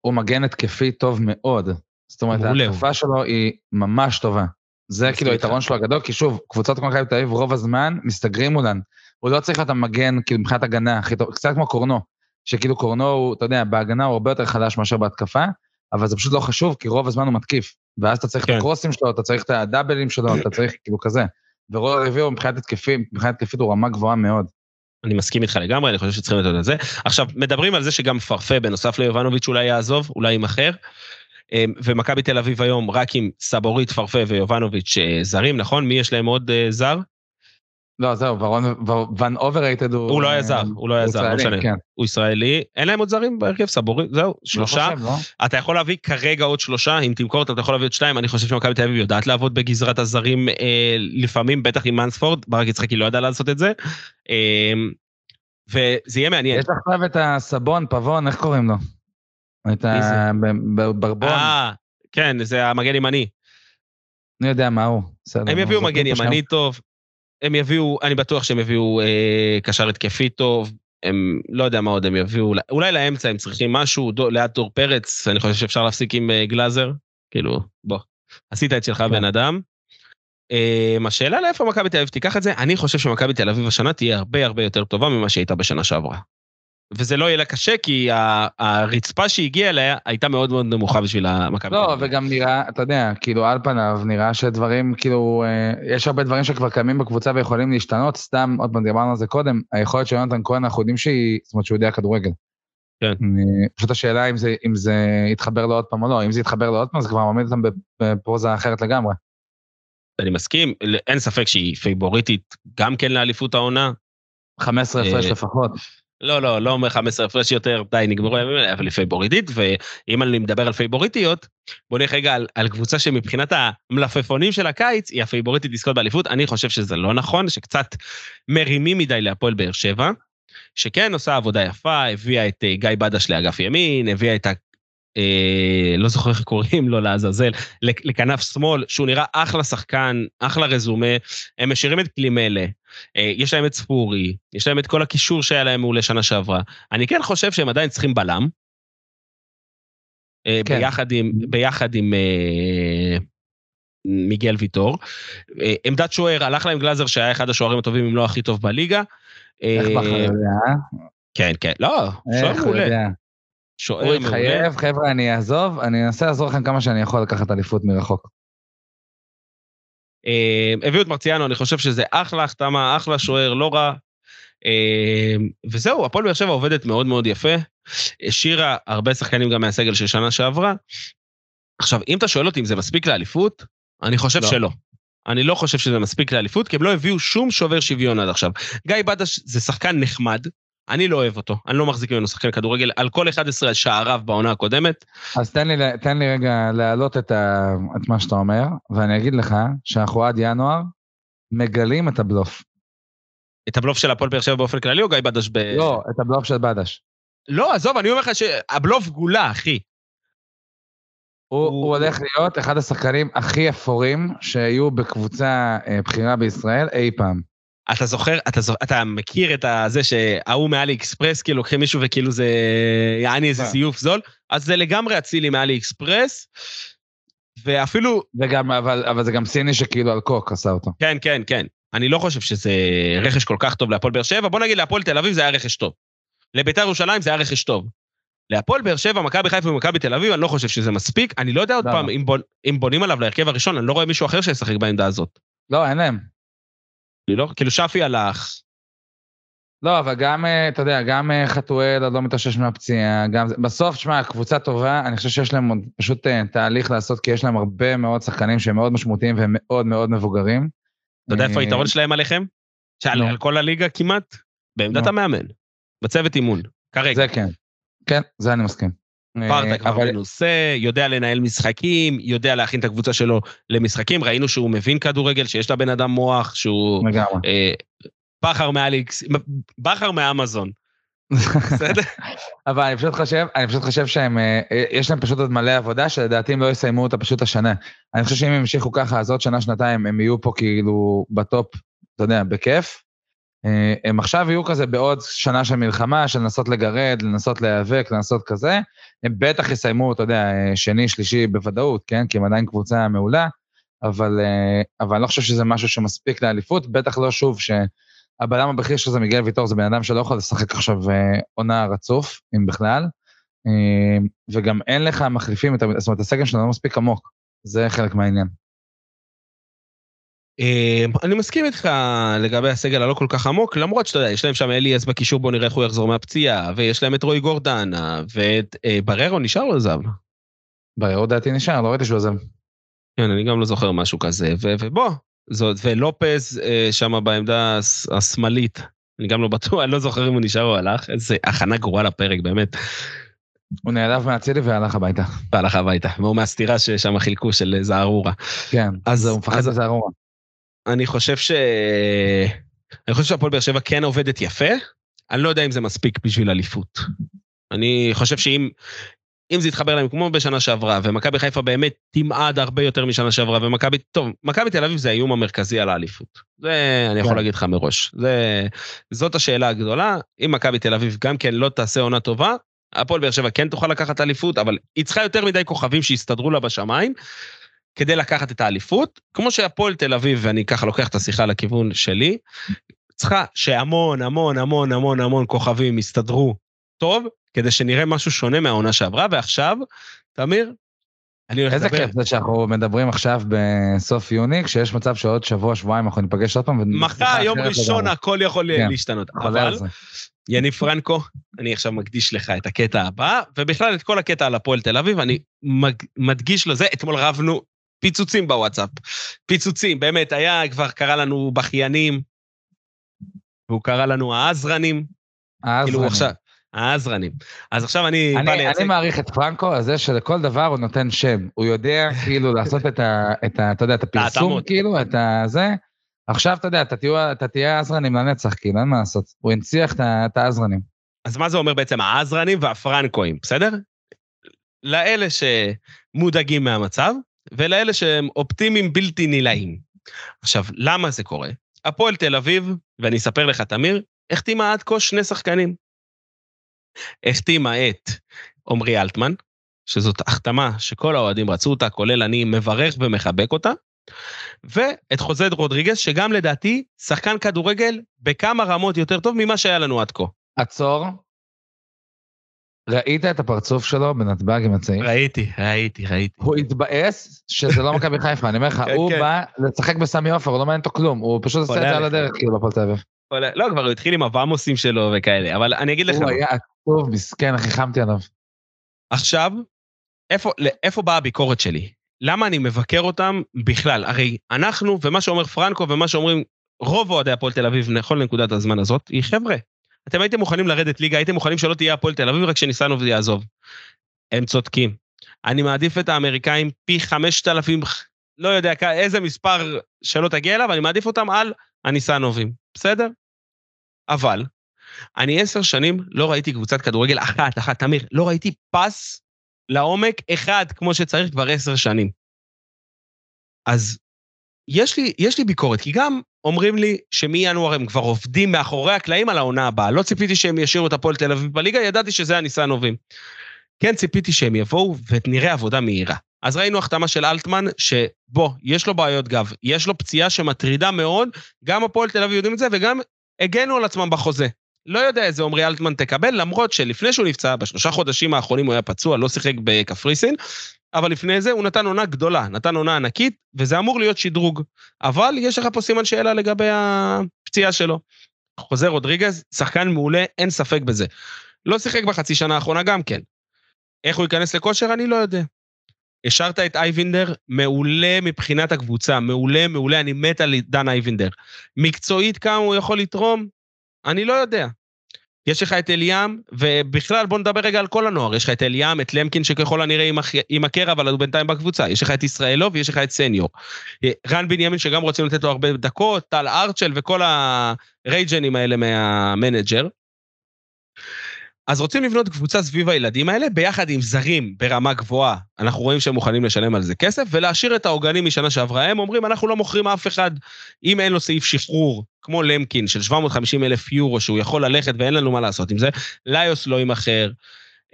הוא מגן התקפי טוב מאוד. זאת אומרת, ההתקפה שלו היא ממש טובה. זה כאילו היתרון שלו הגדול, כי שוב, קבוצות כמו מכבי תל אביב רוב הזמן מסתגרים מולן. הוא לא צריך להיות המגן, כאילו, מבחינת הגנה הכי טוב, קצת כמו קורנו, שכאילו קורנו הוא, אתה יודע, בהגנה הוא הרבה יותר חלש מאשר בהתקפה, אבל זה פשוט לא חשוב, כי רוב הזמן הוא מתקיף. ואז אתה צריך כן. את הקרוסים שלו, אתה צריך את הדאבלים שלו, אתה צריך כאילו כזה. ורוי רביעו מבחינת התקפית, מבחינת התקפית הוא רמה גבוהה מאוד. אני מסכים איתך לגמרי, אני חושב שצריכים לתת את זה. עכשיו, מדברים על זה שגם פרפה, בנוסף ליובנוביץ', אולי יעזוב, אולי יימכר. אמ, ומכבי תל אביב היום רק עם סבורית, פרפה ויובנוביץ' אה, זרים, נכון? מי יש להם עוד אה, זר? לא, זהו, ון אוברים הוא... הוא לא היה זר, הוא לא היה זר, לא משנה. כן. הוא ישראלי, אין להם עוד זרים בהרכב סבורי, זהו, לא שלושה. לא? אתה יכול להביא כרגע עוד שלושה, אם תמכור אותם אתה יכול להביא עוד שניים, אני חושב שמכבי תל אביב יודעת לעבוד בגזרת הזרים אה, לפעמים, בטח עם מנספורד, ברק יצחקי לא ידע לעשות את זה. אה, וזה יהיה מעניין. יש עכשיו את הסבון, פבון, איך קוראים לו? את הברבון. אה, כן, זה המגן ימני. אני יודע מה הוא. הם יביאו מגן ימני טוב, הם יביאו, אני בטוח שהם יביאו אה, קשר התקפי טוב, הם, לא יודע מה עוד הם יביאו, אולי לאמצע הם צריכים משהו, דו, ליד דור פרץ, אני חושב שאפשר להפסיק עם אה, גלאזר, כאילו, בוא, עשית את שלך כן. בן אדם. אה, השאלה לאיפה מכבי תל אביב תיקח את זה, אני חושב שמכבי תל אביב השנה תהיה הרבה הרבה יותר טובה ממה שהייתה בשנה שעברה. וזה לא יהיה לה קשה, כי הרצפה שהגיעה אליה הייתה מאוד מאוד נמוכה בשביל המכבי. לא, וגם נראה, אתה יודע, כאילו על פניו נראה שדברים, כאילו, אה, יש הרבה דברים שכבר קיימים בקבוצה ויכולים להשתנות, סתם, עוד פעם, דיברנו על זה קודם, היכולת של יונתן כהן, אנחנו יודעים שהיא, זאת אומרת שהוא יודע כדורגל. כן. פשוט השאלה אם זה, אם זה יתחבר לו עוד פעם או לא, אם זה יתחבר לו עוד פעם, זה כבר מעמיד אותם בפרוזה אחרת לגמרי. אני מסכים, אין ספק שהיא פייבוריטית גם כן לאליפות העונה. 15 הפרש אה, לפחות. לא, לא, לא אומר 15 הפרש יותר, די, נגמרו הימים האלה, אבל היא פייבוריטית, ואם אני מדבר על פייבוריטיות, בוא נראה רגע על, על קבוצה שמבחינת המלפפונים של הקיץ, היא הפייבוריטית לזכות באליפות. אני חושב שזה לא נכון, שקצת מרימים מדי להפועל באר שבע, שכן עושה עבודה יפה, הביאה את אה, גיא בדש לאגף ימין, הביאה את. אה, לא זוכר איך קוראים לו לעזאזל, לכנף שמאל, שהוא נראה אחלה שחקן, אחלה רזומה, הם משאירים את קלימלה, אה, יש להם את ספורי, יש להם את כל הקישור שהיה להם מעולה שנה שעברה. אני כן חושב שהם עדיין צריכים בלם, אה, כן. ביחד עם, ביחד עם אה, מיגל ויטור. אה, עמדת שוער, הלך להם גלאזר שהיה אחד השוערים הטובים, אם לא הכי טוב בליגה. איך בכר יודע? כן, כן, לא, שוער מעולה. שוער מעולה. הוא התחייב, חבר'ה, אני אעזוב, אני אנסה לעזור לכם כמה שאני יכול לקחת אליפות מרחוק. אה, הביאו את מרציאנו, אני חושב שזה אחלה החתמה, אחלה שוער, לא רע. אה, וזהו, הפועל באר שבע עובדת מאוד מאוד יפה. השאירה הרבה שחקנים גם מהסגל של שנה שעברה. עכשיו, אם אתה שואל אותי אם זה מספיק לאליפות, אני חושב לא. שלא. אני לא חושב שזה מספיק לאליפות, כי הם לא הביאו שום שובר שוויון עד עכשיו. גיא בדש זה שחקן נחמד, אני לא אוהב אותו, אני לא מחזיק ממנו שחקן כדורגל על כל 11 שעריו בעונה הקודמת. אז תן לי, תן לי רגע להעלות את, ה, את מה שאתה אומר, ואני אגיד לך שאנחנו עד ינואר מגלים את הבלוף. את הבלוף של הפועל באר שבע באופן כללי או גיא בדש ב... לא, את הבלוף של בדש. לא, עזוב, אני אומר לך שהבלוף גולה, אחי. הוא, הוא... הוא הולך להיות אחד השחקנים הכי אפורים שהיו בקבוצה אה, בכירה בישראל אי פעם. אתה זוכר, אתה, זוכר, אתה מכיר את זה שההוא מאלי אקספרס, כאילו לוקחים מישהו וכאילו זה יעני איזה כן. זיוף זול, אז זה לגמרי אצילי מאלי אקספרס, ואפילו, זה גם, אבל, אבל זה גם סיני שכאילו על קוק עשה אותו. כן, כן, כן, אני לא חושב שזה רכש כל כך טוב להפועל באר שבע, בוא נגיד להפועל תל אביב זה היה רכש טוב. לביתר ירושלים זה היה רכש טוב. להפועל באר שבע, מכבי חיפה ומכבי תל אביב, אני לא חושב שזה מספיק. אני לא יודע עוד למה? פעם, אם, בונ, אם בונים עליו להרכב הראשון, אני לא רואה מישהו אחר שישחק בעמדה הזאת. לא, אין להם. לא, כאילו שפי הלך, לא, אבל גם, אה, אתה יודע, גם אה, חתואל עוד לא מתאושש מהפציעה, גם זה, בסוף, תשמע, קבוצה טובה, אני חושב שיש להם עוד פשוט אה, תהליך לעשות, כי יש להם הרבה מאוד שחקנים שהם מאוד משמעותיים והם מאוד מאוד מבוגרים. אתה יודע איפה היתרון שלהם עליכם? שעל. על כל הליגה כמעט? בעמדת. המאמן. בצוות אימון. כרגע. זה כן. כן, זה אני מסכים. פרטה אה, כבר אבל- מנוסה, יודע לנהל משחקים, יודע להכין את הקבוצה שלו למשחקים. ראינו שהוא מבין כדורגל, שיש לבן אדם מוח, שהוא לגמרי. אה, בכר מאליקס, בכר מאמזון. בסדר? אבל אני פשוט חושב, אני פשוט חושב שהם, אה, אה, יש להם פשוט עוד מלא עבודה, שלדעתי הם לא יסיימו אותה פשוט השנה. אני חושב שאם הם ימשיכו ככה, אז עוד שנה, שנתיים, הם יהיו פה כאילו בטופ, אתה יודע, בכיף. אה, הם עכשיו יהיו כזה בעוד שנה של מלחמה, של לנסות לגרד, לנסות להיאבק, לנסות כזה. הם בטח יסיימו, אתה יודע, אה, שני, שלישי בוודאות, כן? כי הם עדיין קבוצה מעולה, אבל, אה, אבל אני לא חושב שזה משהו שמספיק לאליפות, בטח לא שוב שהבלם הבכיר שלו זה מיגל ויטור, זה בן אדם שלא יכול לשחק עכשיו עונה רצוף, אם בכלל. וגם אין לך מחליפים, זאת אומרת, הסגל שלנו לא מספיק עמוק, זה חלק מהעניין. אה, אני מסכים איתך לגבי הסגל הלא כל כך עמוק, למרות שאתה יודע, יש להם שם אליאס בקישור, בוא נראה איך הוא יחזור מהפציעה, ויש להם את רועי גורדנה, ואת אה, בררו נשאר או עזב? ברור דעתי נשאר, לא ראיתי שהוא עזב. כן, אני גם לא זוכר משהו כזה, ו- ובוא, זאת, ולופז אה, שם בעמדה השמאלית, אני גם לא בטוח, אני לא זוכר אם הוא נשאר או הלך, איזה הכנה גרועה לפרק, באמת, הוא נעלב מהצילי והלך הביתה. והלך הביתה, והוא מהסטירה ששם חילקו של זערורה. כן, אז- הוא מפחד ארורה. אני חושב ש... אני חושב שהפועל באר שבע כן עובדת יפה, אני לא יודע אם זה מספיק בשביל אליפות. אני חושב שאם אם זה יתחבר להם כמו בשנה שעברה, ומכבי חיפה באמת תמעד הרבה יותר משנה שעברה, ומכבי, טוב, מכבי תל אביב זה האיום המרכזי על האליפות. זה אני יכול כן. להגיד לך מראש. זה, זאת השאלה הגדולה, אם מכבי תל אביב גם כן לא תעשה עונה טובה, הפועל באר שבע כן תוכל לקחת אליפות, אבל היא צריכה יותר מדי כוכבים שיסתדרו לה בשמיים, כדי לקחת את האליפות, כמו שהפועל תל אביב, ואני ככה לוקח את השיחה לכיוון שלי, צריכה שהמון המון המון המון המון כוכבים יסתדרו טוב, כדי שנראה משהו שונה מהעונה שעברה, ועכשיו, תמיר, אני הולך איזה לדבר. כיף זה שאנחנו מדברים עכשיו בסוף יוני, כשיש מצב שעוד שבוע, שבועיים אנחנו ניפגש עוד פעם. מחר, יום ראשון, לגמרי. הכל יכול כן. להשתנות. אבל. יניב פרנקו, אני עכשיו מקדיש לך את הקטע הבא, ובכלל את כל הקטע על הפועל תל אביב, אני מדגיש לזה, אתמול רבנו פיצוצים בוואטסאפ. פיצוצים, באמת, היה, כבר קרא לנו בכיינים, והוא קרא לנו העזרנים, אז כאילו אני- עכשיו, העזרנים. אז עכשיו אני בא אני, לייצג... אני מעריך את פרנקו על זה שלכל דבר הוא נותן שם. הוא יודע כאילו לעשות את ה... את ה אתה יודע, את הפרסום. כאילו, את הזה. עכשיו אתה יודע, אתה תהיה, אתה תהיה עזרנים לנצח, כאילו, אין מה לעשות. הוא הנציח ה- את העזרנים. אז מה זה אומר בעצם העזרנים והפרנקואים, בסדר? לאלה שמודאגים מהמצב, ולאלה שהם אופטימיים בלתי נילאים. עכשיו, למה זה קורה? הפועל תל אביב, ואני אספר לך, תמיר, החתימה עד כה שני שחקנים. החתימה את עמרי אלטמן, שזאת החתמה שכל האוהדים רצו אותה, כולל אני מברך ומחבק אותה, ואת חוזד רודריגז, שגם לדעתי שחקן כדורגל בכמה רמות יותר טוב ממה שהיה לנו עד כה. עצור. ראית את הפרצוף שלו בנתב"ג עם הצעיר? ראיתי, ראיתי, ראיתי. הוא התבאס שזה לא מכבי חיפה, אני אומר לך, כן, הוא כן. בא לשחק בסמי עופר, הוא לא מעניין אותו כלום, הוא פשוט עושה את זה על. הדרך, כאילו, בפועל תל אביב. לא, כבר הוא התחיל עם הוואמוסים שלו וכאלה, אבל אני אגיד לך, הוא מה. היה עצוב, מסכן, אחי, חמתי עליו. עכשיו, איפה, באה הביקורת שלי? למה אני מבקר אותם בכלל? הרי אנחנו, ומה שאומר פרנקו ומה שאומרים רוב אוהדי הפועל תל אביב לכל נקודת הזמן הזאת, היא חבר'ה, אתם הייתם מוכנים לרדת ליגה, הייתם מוכנים שלא תהיה הפועל תל אביב, רק שניסנוב יעזוב. הם צודקים. אני מעדיף את האמריקאים פי 5,000, לא יודע איזה מספר שלא תגיע אליו, אני מעדיף אותם על הניסנובים, בסדר? אבל, אני עשר שנים לא ראיתי קבוצת כדורגל אחת, אחת, תמיר, לא ראיתי פס לעומק אחד כמו שצריך כבר עשר שנים. אז יש לי, יש לי ביקורת, כי גם אומרים לי שמינואר הם כבר עובדים מאחורי הקלעים על העונה הבאה. לא ציפיתי שהם ישאירו את הפועל תל אביב בליגה, ידעתי שזה הניסן הובים. כן ציפיתי שהם יבואו ונראה עבודה מהירה. אז ראינו החתמה של אלטמן, שבוא, יש לו בעיות גב, יש לו פציעה שמטרידה מאוד, גם הפועל תל אביב יודעים את זה, וגם הגנו על עצמם בחוזה. לא יודע איזה עמרי אלטמן תקבל, למרות שלפני שהוא נפצע, בשלושה חודשים האחרונים הוא היה פצוע, לא שיחק בקפריסין, אבל לפני זה הוא נתן עונה גדולה, נתן עונה ענקית, וזה אמור להיות שדרוג. אבל יש לך פה סימן שאלה לגבי הפציעה שלו. חוזר רודריגז, שחקן מעולה, אין ספק בזה. לא שיחק בחצי שנה האחרונה גם כן. איך הוא ייכנס לכושר, אני לא יודע. השארת את אייבינדר, מעולה מבחינת הקבוצה, מעולה, מעולה, אני מת על דן אייבינדר. מקצועית כמה הוא יכול לתרום, אני לא יודע. יש לך את אליאם, ובכלל בוא נדבר רגע על כל הנוער, יש לך את אליאם, את למקין שככל הנראה יימכר, אבל הוא בינתיים בקבוצה, יש לך את ישראלוב ויש לך את סניור. רן בנימין שגם רוצים לתת לו הרבה דקות, טל ארצ'ל וכל הרייג'נים האלה מהמנג'ר. אז רוצים לבנות קבוצה סביב הילדים האלה, ביחד עם זרים ברמה גבוהה, אנחנו רואים שהם מוכנים לשלם על זה כסף, ולהשאיר את העוגנים משנה שעברה. הם אומרים, אנחנו לא מוכרים אף אחד, אם אין לו סעיף שחרור, כמו למקין, של 750 אלף יורו, שהוא יכול ללכת ואין לנו מה לעשות עם זה, ליוס לא יימכר,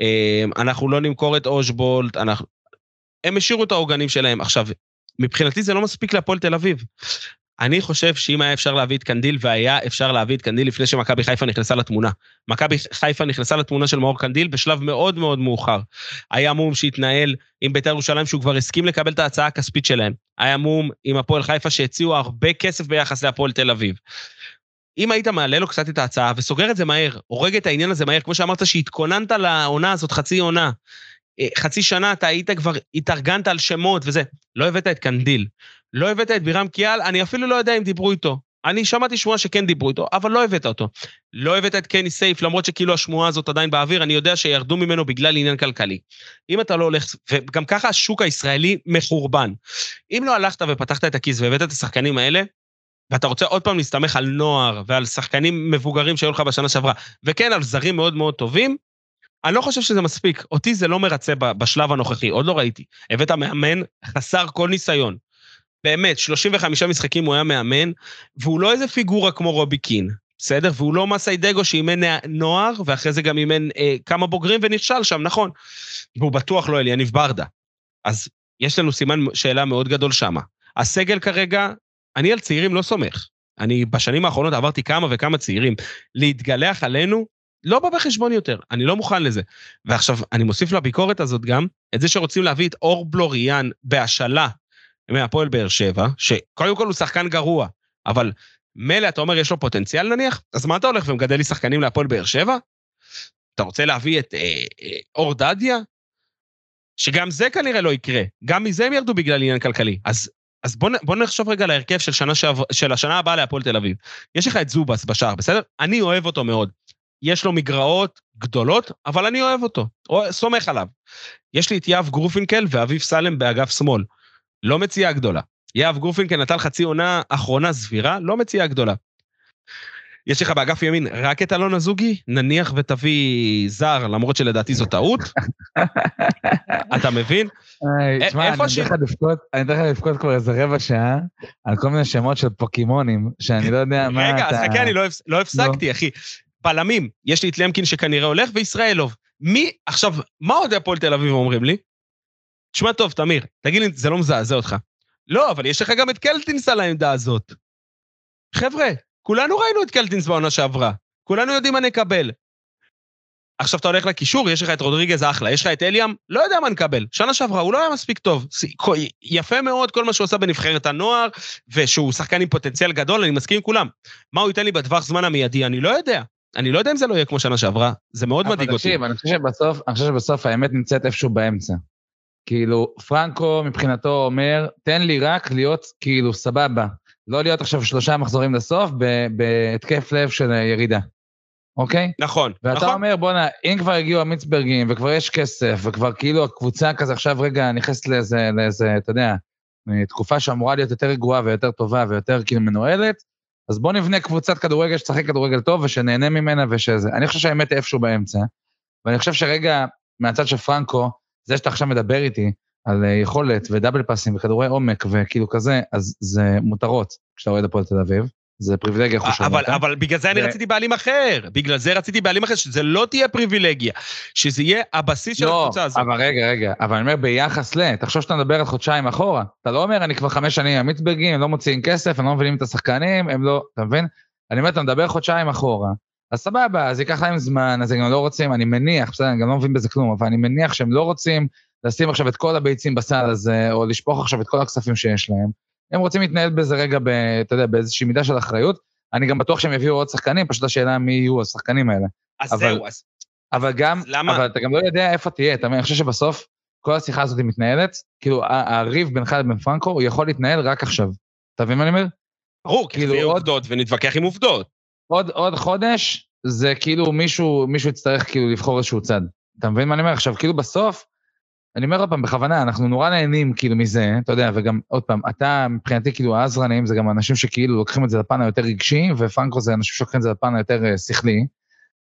אמ, אנחנו לא נמכור את אושבולט, אנחנו... הם השאירו את העוגנים שלהם. עכשיו, מבחינתי זה לא מספיק להפועל תל אביב. אני חושב שאם היה אפשר להביא את קנדיל, והיה אפשר להביא את קנדיל לפני שמכבי חיפה נכנסה לתמונה. מכבי חיפה נכנסה לתמונה של מאור קנדיל בשלב מאוד מאוד מאוחר. היה מו"מ שהתנהל עם בית"ר ירושלים, שהוא כבר הסכים לקבל את ההצעה הכספית שלהם. היה מו"מ עם הפועל חיפה שהציעו הרבה כסף ביחס להפועל תל אביב. אם היית מעלה לו קצת את ההצעה וסוגר את זה מהר, הורג את העניין הזה מהר, כמו שאמרת שהתכוננת לעונה הזאת חצי עונה, אה, חצי שנה אתה היית כבר, התארגנת על שמות וזה, לא הבאת את קנדיל. לא הבאת את בירם קיאל, אני אפילו לא יודע אם דיברו איתו. אני שמעתי שמועה שכן דיברו איתו, אבל לא הבאת אותו. לא הבאת את קני סייף, למרות שכאילו השמועה הזאת עדיין באוויר, אני יודע שירדו ממנו בגלל עניין כלכלי. אם אתה לא הולך, וגם ככה השוק הישראלי מחורבן. אם לא הלכת ופתחת את הכיס והבאת את השחקנים האלה, ואתה רוצה עוד פעם להסתמך על נוער ועל שחקנים מבוגרים שהיו לך בשנה שעברה, וכן, על זרים מאוד מאוד טובים, אני לא חושב שזה מספיק. אותי זה לא מרצה בשלב הנוכחי, עוד לא ראיתי. הבאת מאמן חסר כל ניסיון. באמת, 35 משחקים הוא היה מאמן, והוא לא איזה פיגורה כמו רובי קין, בסדר? והוא לא מסיידגו שאימן נוער, ואחרי זה גם אימן אה, כמה בוגרים ונכשל שם, נכון. והוא בטוח לא אליניב ברדה. אז יש לנו סימן שאלה מאוד גדול שמה. הסגל כרגע, אני על צעירים לא סומך. אני בשנים האחרונות עברתי כמה וכמה צעירים. להתגלח עלינו, לא בא בחשבון יותר, אני לא מוכן לזה. ועכשיו, אני מוסיף לביקורת הזאת גם את זה שרוצים להביא את אור בלוריאן בהשאלה מהפועל באר שבע, שקודם כל הוא שחקן גרוע, אבל מילא אתה אומר יש לו פוטנציאל נניח, אז מה אתה הולך ומגדל לי שחקנים להפועל באר שבע? אתה רוצה להביא את אה, אה, אור דדיה? שגם זה כנראה לא יקרה, גם מזה הם ירדו בגלל עניין כלכלי. אז, אז בוא, בוא נחשוב רגע על ההרכב של, שנה שעב, של השנה הבאה להפועל תל אביב. יש לך את זובס בשער, בסדר? אני אוהב אותו מאוד. יש לו מגרעות גדולות, אבל אני אוהב אותו, סומך עליו. יש לי את יהב גורפינקל ואביב סלם באגף שמאל. לא מציאה גדולה. יהב גורפינקל נתן חצי עונה אחרונה סבירה, לא מציאה גדולה. יש לך באגף ימין רק את אלון אזוגי, נניח ותביא זר, למרות שלדעתי זו טעות. אתה מבין? תשמע, אני אתן לך לבכות כבר איזה רבע שעה על כל מיני שמות של פוקימונים, שאני לא יודע מה אתה... רגע, אז חכה, אני לא, לא הפסקתי, אחי. בלמים, יש לי את למקין שכנראה הולך, וישראלוב. מי, עכשיו, מה עוד הפועל תל אביב אומרים לי? תשמע טוב, תמיר, תגיד לי, זה לא מזעזע אותך. לא, אבל יש לך גם את קלטינס על העמדה הזאת. חבר'ה, כולנו ראינו את קלטינס בעונה שעברה. כולנו יודעים מה נקבל. עכשיו אתה הולך לקישור, יש לך את רודריגז אחלה, יש לך את אליאם, לא יודע מה נקבל. שנה שעברה הוא לא היה מספיק טוב. יפה מאוד כל מה שהוא עשה בנבחרת הנוער, ושהוא שחקן עם פוטנציאל גדול, אני מסכים עם כולם. מה הוא ייתן לי בטווח זמן המיידי, אני לא יודע. אני לא יודע אם זה לא יהיה כמו שנה שעברה, זה מאוד מדאיג אותי. אבל תקשיב, אני חושב שבסוף האמת נמצאת איפשהו באמצע. כאילו, פרנקו מבחינתו אומר, תן לי רק להיות כאילו סבבה. לא להיות עכשיו שלושה מחזורים לסוף בהתקף לב של ירידה, אוקיי? נכון, ואתה נכון. ואתה אומר, בואנה, אם כבר הגיעו המיצברגים וכבר יש כסף, וכבר כאילו הקבוצה כזה עכשיו רגע נכנסת לאיזה, לאיזה, אתה יודע, תקופה שאמורה להיות יותר רגועה ויותר טובה ויותר כאילו מנוהלת, אז בוא נבנה קבוצת כדורגל שתשחק כדורגל טוב ושנהנה ממנה ושזה. אני חושב שהאמת איפשהו באמצע, ואני חושב שרגע, מהצד של פרנקו, זה שאתה עכשיו מדבר איתי, על אה, יכולת ודאבל פאסים וכדורי עומק וכאילו כזה, אז זה מותרות כשאתה אוהד הפועל תל אביב. זה פריבילגיה, שומע אבל. אבל בגלל זה אני רציתי בעלים אחר. בגלל זה רציתי בעלים אחר, שזה לא תהיה פריבילגיה. שזה יהיה הבסיס של לא, הקבוצה הזאת. אבל רגע, רגע, אבל אני אומר ביחס ל... תחשוב שאתה מדבר על חודשיים אחורה. אתה לא אומר, אני כבר חמש שנים עם המיצברגים, הם לא מוציאים כסף, הם לא מבינים את השחקנים, הם לא... אתה מבין? אני אומר, אתה מדבר חודשיים אחורה. אז סבבה, אז ייקח להם זמן, אז הם גם לא רוצים, אני מניח, בסדר, אני גם לא מבין בזה כלום, אבל אני מניח שהם לא רוצים לשים עכשיו את כל הביצים בסל הזה, או לשפוך עכשיו את כל הכספים שיש להם. הם רוצים להתנהל בזה רגע, ב, אתה יודע, באיזושהי מידה של אחריות. אני גם בטוח שהם יביאו עוד שחקנים, פשוט השאלה מי יהיו השחקנים האלה. אז אבל- זהו, אז אבל גם, למה- אבל אתה גם לא יודע איפה תהיה, אתה מבין? אני חושב שבסוף כל השיחה הזאת מתנהלת, כאילו הריב בינך לבין פרנקו, הוא יכול להתנהל רק עכשיו. אתה מבין מה אני אומר? ברור, כי כאילו, עוד- עובדות ונתווכח עם עובדות. עוד, עוד חודש, זה כאילו מישהו, מישהו יצטרך כאילו לבחור איזשהו צד. אתה מבין מה אני אומר? עכשיו, כאילו בסוף, אני אומר עוד פעם, בכוונה, אנחנו נורא נהנים כאילו מזה, אתה יודע, וגם, עוד פעם, אתה מבחינתי כאילו העזרנים זה גם אנשים שכאילו לוקחים את זה לפן היותר רגשי, ופרנקו זה אנשים שלוקחים את זה לפן היותר אה, שכלי.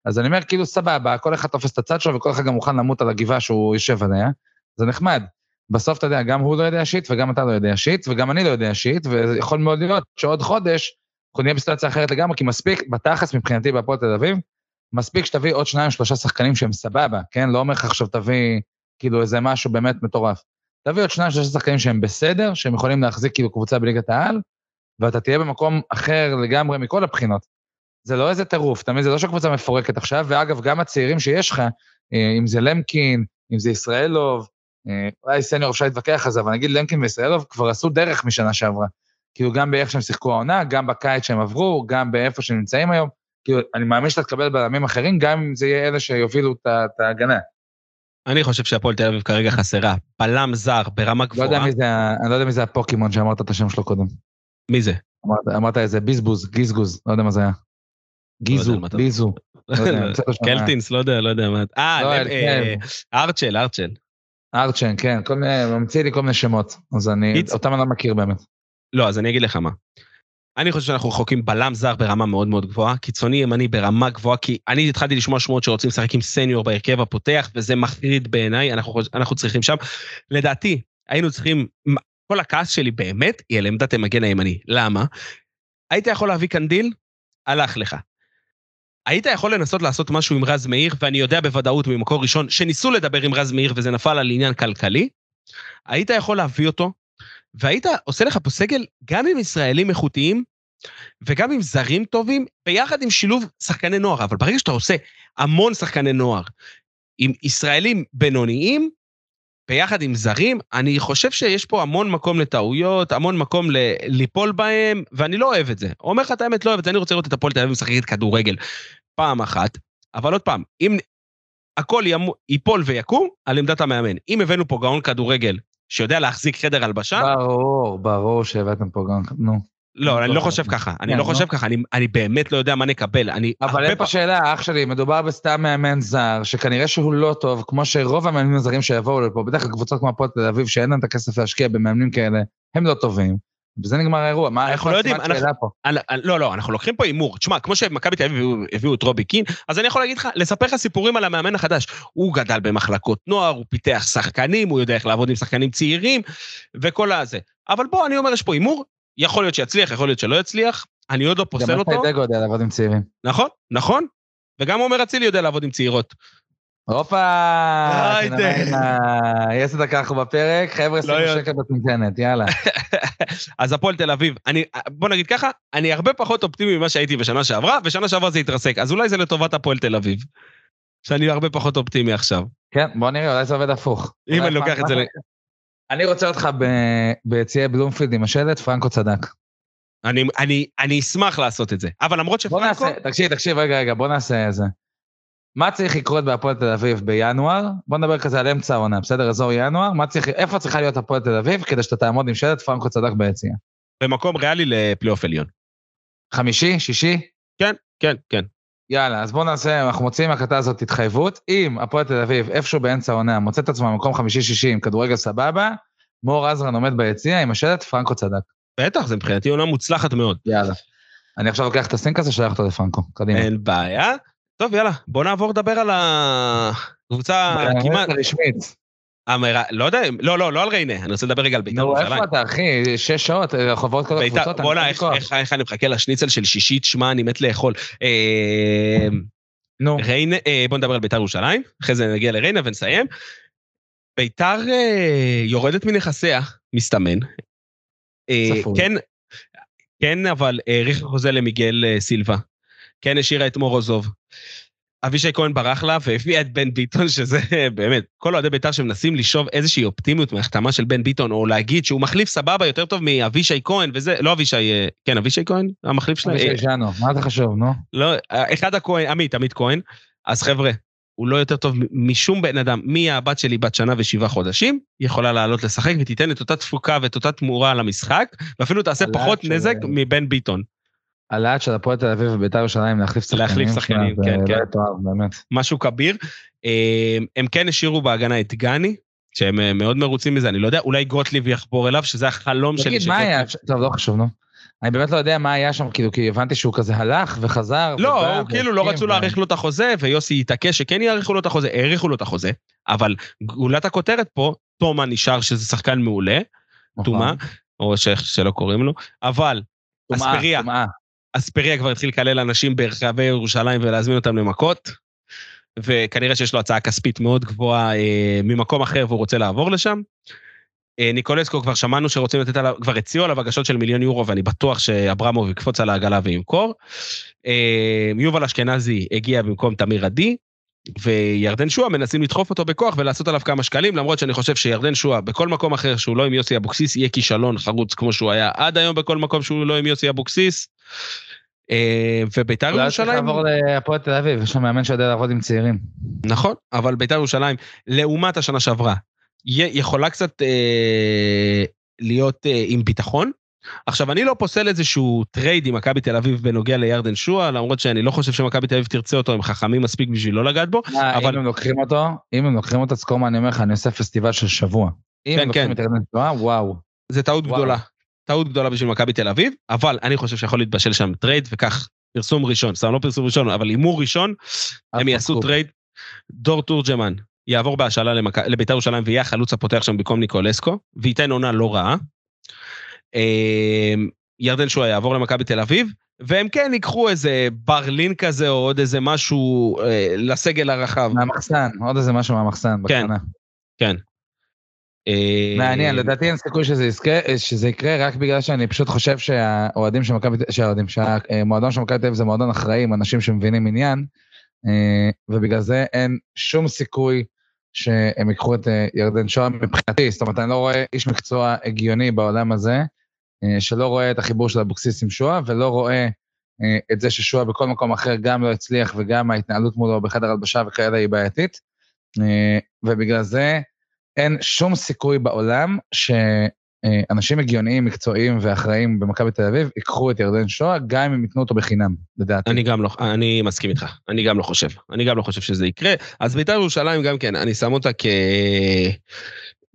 אז אני אומר, כאילו, סבבה, כל אחד תופס את הצד שלו, וכל אחד גם מוכן למות על הגבעה שהוא יושב עליה, זה נחמד. בסוף, אתה יודע, גם הוא לא יודע שיט, וגם אתה לא יודע שיט, וגם אני לא יודע שיט, ויכול מאוד להיות שעוד חודש, אנחנו נהיה בסיטואציה אחרת לגמרי, כי מספיק, בתכלס מבחינתי בהפועל תל אביב, מספיק שתביא עוד שניים, שלושה שחקנים שהם סבבה, כן? לא אומר לך עכשיו תביא כאילו איזה משהו באמת מטורף. תביא עוד שניים, שלושה שחקנים שהם בסדר, שהם יכולים להחזיק כאילו קבוצה בליגת העל, ואתה תהיה במקום אחר לגמרי מכל הבחינות. זה לא איזה טירוף, מבין? זה לא שהקבוצה מפורקת עכשיו, ואגב, גם הצעירים שיש לך, אה, אם זה למקין, אם זה ישראלוב, אה, אולי סניור אפשר להתווכח על זה, אבל נגיד למקין וישראלוב כבר עשו דרך משנה שעברה. כאילו גם באיך שהם שיחקו העונה, גם בקיץ שהם עברו, גם באיפה שהם נמצאים היום. כאילו, אני מאמין שאתה תקבל בלמים אחרים, גם אם זה יהיה אלה שיובילו את ההגנה. אני חושב שהפועל תל אביב כרגע חסרה בלם זר ברמה לא גבוהה. אני לא יודע מי זה הפוקימון שאמרת את השם שלו קודם. מי זה? אמרת, איזה ביזבוז, גיזגוז, לא יודע מה זה היה. גיזו, מה אתה- ביזו. לא. קלטינס, לא יודע, לא יודע מה. אה, לא, לב- אה, ארצ'ל, ארצ'ל. ארצ'ן, כן, כל מיני, הוא ממציא לי כל מיני שמות, אז אני, אותם אני לא מכיר באמת. לא, אז אני אגיד לך מה. אני חושב שאנחנו רחוקים בלם זר ברמה מאוד מאוד גבוהה, קיצוני ימני ברמה גבוהה, כי אני התחלתי לשמוע שמועות שרוצים לשחק עם סניור בהרכב הפותח, וזה מחריד בעיניי, אנחנו, אנחנו צריכים שם. לדעתי, היינו צריכים, כל הכעס שלי באמת היא על עמדת המגן הימני. למה? היית יכול להביא קנדיל? הלך לך. היית יכול לנסות לעשות משהו עם רז מאיר, ואני יודע בוודאות ממקור ראשון שניסו לדבר עם רז מאיר וזה נפל על עניין כלכלי, היית יכול להביא אותו, והיית עושה לך פה סגל גם עם ישראלים איכותיים וגם עם זרים טובים, ביחד עם שילוב שחקני נוער. אבל ברגע שאתה עושה המון שחקני נוער עם ישראלים בינוניים, ביחד עם זרים, אני חושב שיש פה המון מקום לטעויות, המון מקום ל- ליפול בהם, ואני לא אוהב את זה. אומר לך את האמת, לא אוהב את זה, אני רוצה לראות את הפועל תל אביב משחקת כדורגל פעם אחת, אבל עוד פעם, אם הכל ימו, ייפול ויקום, על עמדת המאמן. אם הבאנו פה גאון כדורגל שיודע להחזיק חדר הלבשה, ברור, ברור שהבאתם פה גם, נו. לא, אני לא לא. חושב ככה, אני כן, לא. חושב ככה, אני- באמת לא יודע מה נקבל. אני אבל אין פה שאלה, אח שלי, מדובר בסתם מאמן זר, שכנראה שהוא לא טוב, כמו שרוב המאמנים הזרים שיבואו לפה, בדרך כלל קבוצות כמו הפועל תל אביב, שאין להם את הכסף להשקיע במאמנים כאלה, הם לא טובים. בזה נגמר האירוע, מה, אנחנו לא יודעים, שאלה פה? אני- אני- לא, לא, אנחנו לוקחים פה הימור. תשמע, כמו שמכבי תל אביב הביאו- את רובי קין, אז אני יכול להגיד לך, לספר לך סיפורים על המאמן החדש. הוא גדל במחלקות נוער, הוא פיתח שחקנים, הוא יודע איך לעבוד עם שחקנים צעירים, וכל הזה. אבל בוא, אני אומר, יש פה הימור, יכול להיות שיצליח, יכול להיות שלא יצליח, אני עוד לא גם פוסל אותו. אתה יודע לעבוד עם צעירים. נכון, נכון. וגם עומר אצילי יודע לעבוד עם צעירות. הופה, יש את הככה בפרק, חבר'ה, שימו יודע. שקל בצנצנת, יאללה. אז הפועל תל אביב, אני, בוא נגיד ככה, אני הרבה פחות אופטימי ממה שהייתי בשנה שעברה, ושנה שעברה זה התרסק, אז אולי זה לטובת הפועל תל אביב. שאני הרבה פחות אופטימי עכשיו. כן, בוא נראה, אולי זה עובד הפוך. אם אני לוקח את זה ל... אני רוצה אותך ב- ביציעי בלומפילד עם השלט, פרנקו צדק. אני, אני, אני אשמח לעשות את זה. אבל למרות בוא שפרנקו... נעשה, תקשיב, תקשיב, רגע, רגע, בוא נעשה איזה. מה צריך לקרות בהפועל תל אביב בינואר? בוא נדבר כזה על אמצע העונה, בסדר? אזור ינואר, מה צריך, איפה צריכה להיות הפועל תל אביב כדי שאתה תעמוד עם שלט פרנקו צדק ביציע? במקום ריאלי לפלייאוף עליון. חמישי, שישי? כן, כן, כן. יאללה, אז בואו נעשה, אנחנו מוציאים מהקטע הזאת התחייבות. אם הפועל תל אביב, איפשהו באמצע העונה, מוצא את עצמו במקום חמישי-שישי עם כדורגל סבבה, מור עזרן עומד ביציע עם השלט, פרנקו צדק. בטח, זה מבחינתי עונה מוצלחת מאוד. יאללה. אני עכשיו לוקח את הסינק הזה, שולח אותו לפרנקו. קדימה. אין בעיה. טוב, יאללה, בוא נעבור לדבר על הקבוצה כמעט... רשמית. אמירה, לא יודע, לא, לא, לא על ריינה, אני רוצה לדבר רגע על בית"ר נו, ירושלים. איפה אתה, אחי? שש שעות, אה, חוברות כל בית"ר, הקבוצות. בוא'נה, איך- אני מחכה לשניצל של שישית, שמע, אני מת לאכול. אה, נו, ריינה, אה, בוא נדבר על בית"ר ירושלים, אחרי זה נגיע לריינה ונסיים. בית"ר אה, יורדת מנכסיה, מסתמן. אה, צפוי. כן, כן, אבל האריך חוזה למיגל אה, סילבה. כן השאירה את מורוזוב. אבישי כהן ברח לה והביאה את בן ביטון, שזה באמת, כל אוהדי בית"ר שמנסים לשאוב איזושהי אופטימיות מהחתמה של בן ביטון, או להגיד שהוא מחליף סבבה יותר טוב מאבישי כהן וזה, לא אבישי, אה, כן, אבישי כהן, המחליף שלהם. אבישי שלנו, מה זה חשוב, נו? לא, אחד הכהן, עמית, עמית כהן. אז חבר'ה, הוא לא יותר טוב משום בן אדם. מי הבת שלי בת שנה ושבעה חודשים, יכולה לעלות לשחק ותיתן את אותה תפוקה ואת אותה תמורה למשחק, ואפילו תעשה פחות נזק מבן ביטון. הלהט של הפועל תל אביב ובית"ר ירושלים להחליף שחקנים. להחליף שחקנים, כן, כן. לא יתואר, באמת. משהו כביר. אה, הם כן השאירו בהגנה את גני, שהם אה, מאוד מרוצים מזה, אני לא יודע, אולי גוטליב יחבור אליו, שזה החלום שלי. תגיד, מה היה? טוב, לא חשוב, נו. אני באמת לא יודע מה היה שם, כאילו, כי הבנתי שהוא כזה הלך וחזר. לא, הוא כאילו לא רצו להאריך לו את החוזה, ויוסי התעקש שכן יאריכו לו את החוזה, האריכו לו את החוזה, אבל גולת הכותרת פה, תומה נשאר שזה שחקן מעולה, נכון. טומאה, או שלא קוראים לו, אבל אספריה. אספריה כבר התחיל לקלל אנשים ברחבי ירושלים ולהזמין אותם למכות, וכנראה שיש לו הצעה כספית מאוד גבוהה אה, ממקום אחר והוא רוצה לעבור לשם. אה, ניקולסקו כבר שמענו שרוצים לתת עליו, כבר הציעו עליו הגשות של מיליון יורו ואני בטוח שאברמוב יקפוץ על העגלה וימכור. אה, יובל אשכנזי הגיע במקום תמיר עדי, וירדן שועה מנסים לדחוף אותו בכוח ולעשות עליו כמה שקלים, למרות שאני חושב שירדן שועה בכל מקום אחר שהוא לא עם יוסי אבוקסיס יהיה כישלון חרוץ כמו שהוא היה עד היום בכל מקום שהוא לא עם יוסי אבוקסיס. אה, וביתר אולי צריך ירושלים, לעבור להפועל תל אביב, יש שם מאמן שיודע לעבוד עם צעירים. נכון, אבל ביתר ירושלים, לעומת השנה שעברה, יכולה קצת אה, להיות אה, עם ביטחון. עכשיו, אני לא פוסל איזשהו trade עם מכבי תל אביב בנוגע לירדן שועה, למרות שאני לא חושב שמכבי תל אביב תרצה אותו, הם חכמים מספיק בשביל לא לגעת בו. מה, אבל- אם הם לוקחים אותו, אם הם לוקחים אותו, מה אני אומר לך, אני עושה פסטיבל של שבוע. אם כן, הם לוקחים כן. את ירדן שואה, וואו. זה טעות וואו. גדולה. טעות גדולה בשביל מכבי תל אביב, אבל אני חושב שיכול להתבשל שם trade, וכך פרסום ראשון, סתם לא פרסום ראשון, אבל הימור ראשון, הם יעשו. טרייד. דור תורג'מן יעבור בהשאלה למק... לביתר ירושלים ויהיה החלוץ הפותח שם במקום ניקולסקו, וייתן עונה לא רעה. אה, ירדן שועה יעבור למכבי תל אביב, והם כן ייקחו איזה ברלין כזה, או עוד איזה משהו אה, לסגל הרחב. מהמחסן, עוד איזה משהו מהמחסן, כן. בקטנה. אה, מעניין, לדעתי אין סיכוי שזה יזכה- שזה יקרה, רק בגלל שאני פשוט חושב שהאוהדים של מכבי, שהאוהדים, שהמועדון של מכבי תל אביב זה מועדון אחראי עם אנשים שמבינים עניין, אה, ובגלל זה אין שום סיכוי שהם ייקחו את אה, ירדן שוהם מבחינתי, זאת אומרת, אני לא רואה איש מקצוע הגיוני בעולם הזה, אה, שלא רואה את החיבור של אבוקסיס עם שועה, ולא רואה אה, את זה ששועה בכל מקום אחר גם לא הצליח, וגם ההתנהלות מולו בחדר הלבשה וכאלה היא בעייתית, אה, ובגלל זה אין שום סיכוי בעולם שאנשים הגיוניים, מקצועיים ואחראיים במכבי תל אביב ייקחו את ירדן שואה, גם אם ייתנו אותו בחינם, לדעתי. אני גם לא, אני מסכים איתך, אני גם לא חושב, אני גם לא חושב שזה יקרה. אז בית"ר ירושלים גם כן, אני שם אותה כ...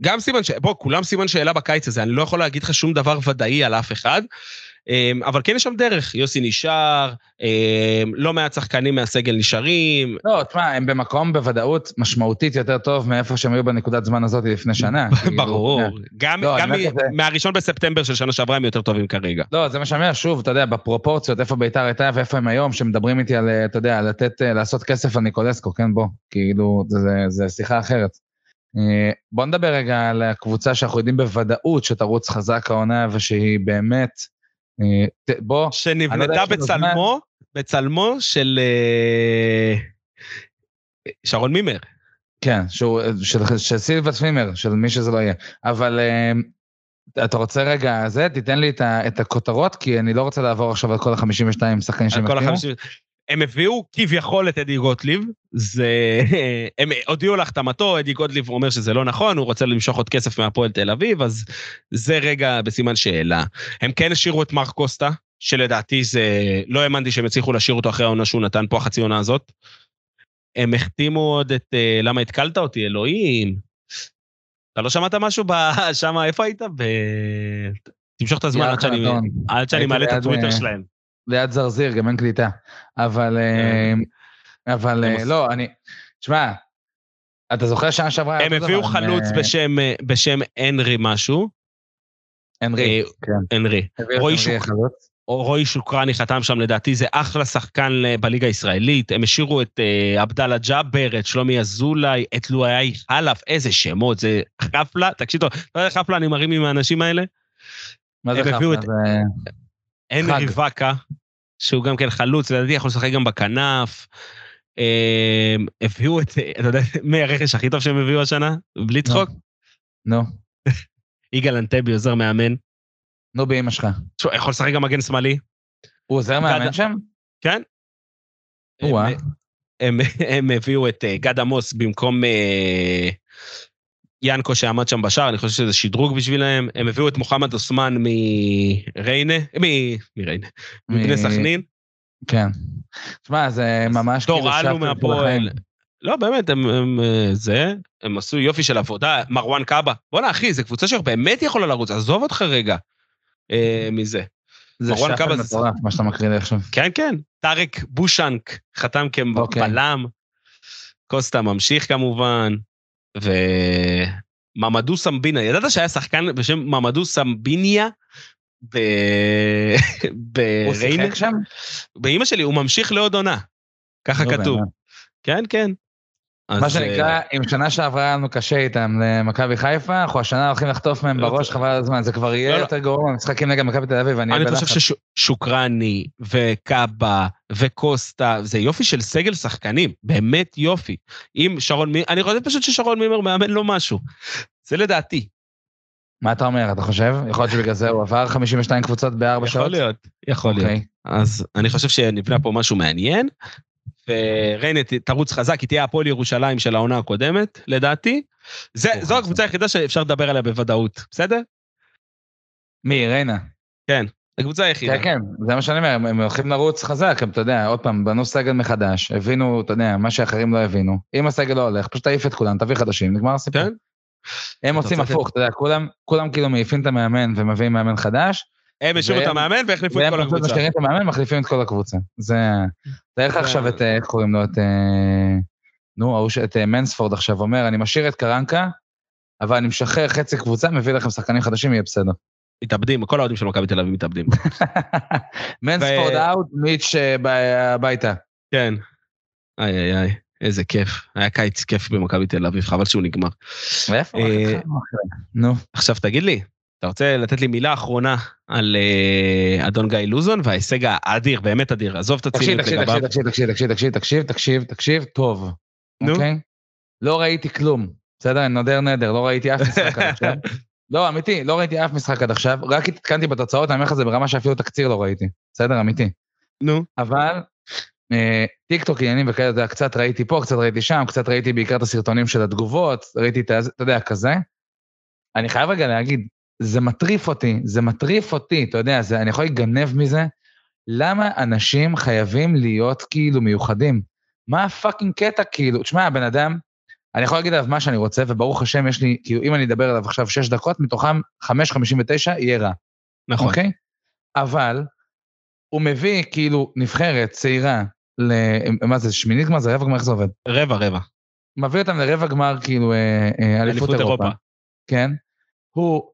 גם סימן ש... בוא, כולם סימן שאלה בקיץ הזה, אני לא יכול להגיד לך שום דבר ודאי על אף אחד, אבל כן יש שם דרך, יוסי נשאר, אמ, לא מעט שחקנים מהסגל נשארים, לא, תשמע, הם במקום בוודאות משמעותית יותר טוב מאיפה שהם היו בנקודת זמן הזאת לפני שנה. כאילו, ברור, יודע. גם, לא, מהראשון בספטמבר של שנה שעברה הם יותר טובים כרגע. לא, זה מה שאני אומר, שוב, אתה יודע, בפרופורציות, איפה ביתר הייתה ואיפה הם היום, שמדברים איתי על, אה, אתה יודע, לתת, אה, לעשות כסף על ניקולסקו, כן, בוא, כאילו, זה, שיחה אחרת. אה, בוא נדבר רגע על הקבוצה שאנחנו יודעים בוודאות שתרוץ חזק העונה ושהיא באמת, אה, בוא... לא שנבנתה בצלמו, בצלמו של אה, שרון מימר. כן, שהוא, אה, של, של סילבס מימר, של מי שזה לא יהיה. אבל אתה רוצה רגע זה? תיתן לי את, ה, את הכותרות, כי אני לא רוצה לעבור עכשיו על כל ה-52 שחקנים שהם כל 52 הם הביאו כביכול את אדי גוטליב, זה... הם הודיעו להחתמתו, אדי גוטליב אומר שזה לא נכון, הוא רוצה למשוך עוד כסף מהפועל תל אביב, אז זה רגע בסימן שאלה. הם כן השאירו את מרק קוסטה, שלדעתי זה... לא האמנתי שהם הצליחו להשאיר אותו אחרי העונה שהוא נתן פה, החצי עונה הזאת. הם החתימו עוד את... אה, למה התקלת אותי, אלוהים? אתה לא שמעת משהו ב... שם, איפה היית? ב... תמשוך את הזמן עד שאני. עד שאני מעלה את הטוויטר אה, שלהם. ליד זרזיר, גם אין קליטה. אבל, אה, אבל אה, לא, אני, תשמע, אתה זוכר שנה שעברה... הם הביאו חלוץ אה, בשם, בשם הנרי משהו, הנרי, אה, כן. הנרי. את רועי שוק- רועי שוקרני חתם שם לדעתי, זה אחלה שחקן בליגה הישראלית. הם השאירו את עבדאללה ג'אבר, את שלומי אזולאי, את לואי חלף, איזה שמות, זה חפלה, תקשיב טוב, אתה יודע חפלה אני מרים עם האנשים האלה? מה זה חפלה? הנרי. ואקה, שהוא גם כן חלוץ, לדעתי יכול לשחק גם בכנף. אה, הביאו את, אתה יודע, מי הרכש הכי טוב שהם הביאו השנה? בלי צחוק? נו, יגאל אנטבי עוזר מאמן. נו באמא שלך. יכול לשחק גם מגן שמאלי. הוא עוזר מאמן שם? כן? הם הביאו את אה, גד עמוס במקום אה, ינקו שעמד שם בשער, אני חושב שזה שדרוג בשבילהם. הם הביאו את מוחמד אוסמן מריינה, מ- מריינה, מבני סכנין. כן. תשמע, זה ממש כאילו... דור אלו מהפועל. לא, באמת, הם, הם אה, זה, הם עשו יופי של עבודה. מרואן קאבה. בואנה, אחי, זו קבוצה שבאמת יכולה לרוץ, עזוב אותך רגע אה, מזה. זה זה- מטורף, מה שאתה מקריא לי עכשיו. כן, כן. טארק בושנק חתם אוקיי. כבלם. קוסטה ממשיך כמובן. וממדו סמבינה, ידעת שהיה שחקן בשם ממדו סמביניה? ב... הוא בריינה? שיחק שם? באימא שלי, הוא ממשיך לעוד עונה. ככה לא כתוב. כן, כן. מה שנקרא, אה, אם שנה שעברה היה לנו קשה איתם למכבי חיפה, אנחנו השנה הולכים לחטוף מהם לא, בראש חבל על הזמן, זה כבר לא, יהיה לא. יותר גרוע מהמשחקים נגד מכבי תל אביב, אני אהיה חושב. ששוקרני וקאבה וקוסטה, זה יופי של סגל שחקנים, באמת יופי. אם שרון מימר, אני חושב פשוט ששרון מימר מאמן לו משהו. זה לדעתי. מה אתה אומר, אתה חושב? יכול להיות שבגלל זה הוא עבר 52 קבוצות בארבע שעות? יכול להיות, יכול להיות. אוקיי. אז אני חושב שנבנה פה משהו מעניין, וריינה תרוץ חזק, היא תהיה הפועל ירושלים של העונה הקודמת, לדעתי. זה, זו. הקבוצה היחידה שאפשר לדבר עליה בוודאות, בסדר? מי, ריינה? הקבוצה היחידה. כן, כן, זה מה שאני אומר, הם- הולכים לרוץ חזק, הם, אתה יודע, עוד פעם, בנו סגל מחדש, הבינו, אתה יודע, מה שאחרים לא הבינו. אם הסגל לא הולך, פשוט תעיף את כולם, תביא חדשים, נגמר הסיפור. כן. הם עושים. הפוך, אתה יודע, כולם, כולם כאילו מעיפים את המאמן ומביאים מאמן חדש, הם השאירו את והם- המאמן והחליפו את והם כל הקבוצה. משאירים את המאמן, מחליפים את כל הקבוצה. זה... תאר לך עכשיו את, אה, איך קוראים לו, את... אה, נו, ההוא ש... את אה, מנספורד עכשיו אומר, אני משאיר את קרנקה, אבל אני משחרר חצי קבוצה, מביא לכם שחקנים חדשים, יהיה בסדר. מתאבדים, כל האוהדים של מכבי תל אביב מתאבדים. מנספורד אאוט, מיץ' ב- הביתה. כן. איי איי איי, איזה כיף. היה קיץ כיף במכבי תל אביב, חבל שהוא נגמר. אחי. נו, עכשיו תגיד לי, אתה רוצה לתת לי מילה אחרונה על אה, אדון גיא לוזון וההישג האדיר, באמת אדיר, עזוב את תקשיב, הציניות תקשיב, לגביו. תקשיב, תקשיב, תקשיב, תקשיב, תקשיב, תקשיב, תקשיב, טוב. נו. אוקיי? לא ראיתי כלום, בסדר? נודר נדר, לא ראיתי אף משחק עד עכשיו. לא, אמיתי, לא ראיתי אף משחק עד עכשיו, רק התעדכנתי בתוצאות, אני אומר לך, זה ברמה שאפילו תקציר לא ראיתי. בסדר, אמיתי. נו, אבל אה, טיק טוק עניינים וכאלה, אתה יודע, קצת ראיתי פה, קצת ראיתי שם, קצת ראיתי בעיקר את הסרטונים של התגובות, ראיתי את ה... אתה יודע, כזה. אני חייב רגע להגיד, זה מטריף אותי, זה מטריף אותי, אתה יודע, זה, אני יכול להיגנב מזה. למה אנשים חייבים להיות כאילו מיוחדים? מה הפאקינג קטע כאילו? תשמע, הבן אדם, אני יכול להגיד עליו מה שאני רוצה, וברוך השם יש לי, כאילו, אם אני אדבר עליו עכשיו שש דקות, מתוכם 5.59 יהיה רע. נכון. אוקיי? אבל הוא מביא כאילו נבחרת צעירה, ל... מה זה, שמינית גמר? זה רבע גמר, איך זה עובד? רבע רבע. מביא אותם לרבע גמר כאילו אה, אה, אליפות אליפות אירופה. אירופה. כן? הוא,